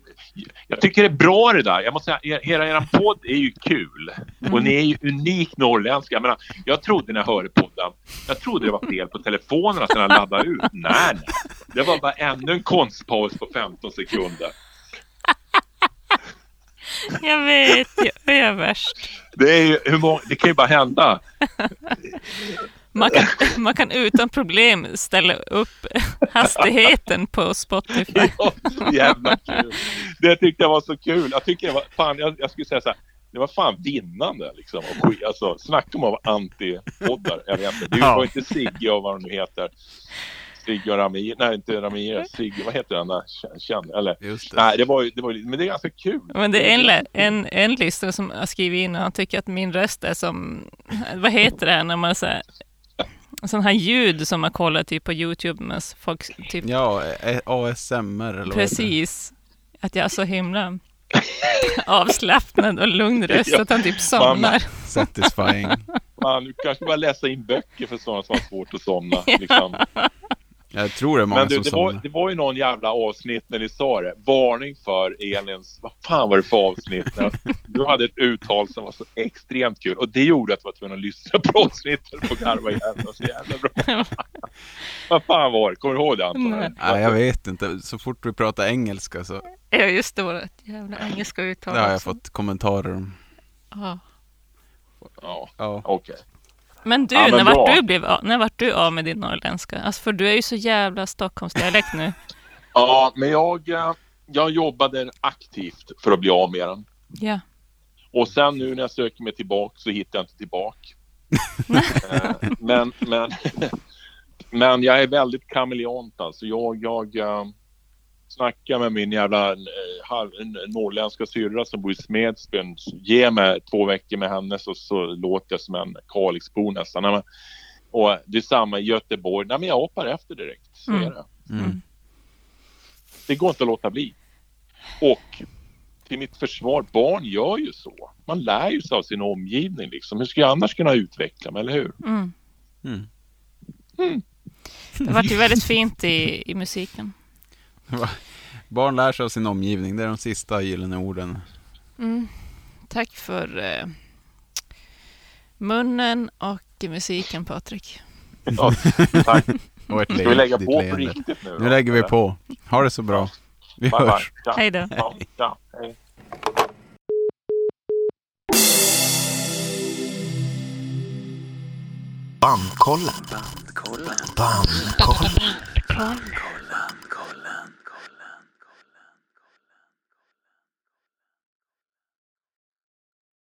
jag tycker det är bra det där. Jag måste säga, er- hela er podd är ju kul. Och ni är ju unikt norrländska. Jag, menar, jag trodde när jag hörde podden, jag trodde det var fel på telefonerna sen jag laddade ut. [laughs] Nej, nej. Det var bara ännu en konstpaus på 15 sekunder. Jag vet, jag är värst. Det, är ju, hur många, det kan ju bara hända. [laughs] Man kan, man kan utan problem ställa upp hastigheten på Spotify. Det var så jävla kul. Det tyckte jag var så kul. Jag tycker det var, fan, jag, jag skulle säga så här. Det var fan vinnande liksom. Alltså, snacka om att vara anti-poddar. Jag vet inte. Det Ja. var inte Sigge och vad de nu heter. Sigge och Ramir. Nej, inte Ramirez. Sigge, vad heter den där? Känn- Känn, eller? Just det. Nej, det var ju, det var men det är ganska kul. Men det är en, en, en lyssnare som har skrivit in och han tycker att min röst är som, vad heter det här när man säger sån här ljud som man kollar typ på Youtube med folk typ Ja, eh, ASMR eller vad precis att jag är så himla [laughs] avslappnad och lugn röst Ja. att han typ somnar. Satisfying. Man, du kanske bara läsa in böcker för sådana som har svårt att somna. [laughs] Liksom. Jag tror det är många Men du, som det var, det var ju någon jävla avsnitt när ni sa det. Varning för Elins... Vad fan var det för avsnitt? Du hade ett uttal som var så extremt kul. Och det gjorde att jag var tvungen att lyssna på avsnittet och garva igen. Det var så jävla bra. [laughs] Vad fan var det? Kommer du ihåg det Anton? Nej. Nej, jag vet inte. Så fort vi pratar engelska så Ja, just det, vårt jävla engelska uttal. det har jag också. fått kommentarer om. Ja. Ja, Ja. okej. Men du, Ja, men när, vart du blev, av- när vart du av med din norrländska? Alltså, för du är ju så jävla Stockholmsdialekt nu. [laughs] Ja, men jag, eh, jag jobbade aktivt för att bli av med den. Ja. Och sen nu när jag söker mig tillbaka så hittar jag inte tillbaka. [laughs] Eh, men, men, [laughs] men jag är väldigt kameleont alltså. Jag, jag snackar med min jävla eh, norrländska syrra som bor i Smedsbyn. Ge mig två veckor med henne så, så låter jag som en Kalixbo nästan. Men, och det är samma i Göteborg. Nej, men jag hoppar efter direkt. Så Mm. är det. Mm. Det går inte att låta bli. Och till mitt försvar, barn gör ju så. man lär ju sig av sin omgivning liksom. Hur ska jag annars kunna utveckla mig, eller hur? Mm. Mm. Det vart ju väldigt fint i, i musiken. Barn lär sig av sin omgivning. Det är de sista gyllene orden. Mm. Tack för eh, munnen och musiken, Patrik. Ja, tack. [laughs] Och ett Ska vi lägga på på riktigt nu? Nu lägger vi på. Ha det så bra. Vi Bye, bye. hörs. Ja, Hej då. ja, ja, hej. Bandkollen. Bandkollen.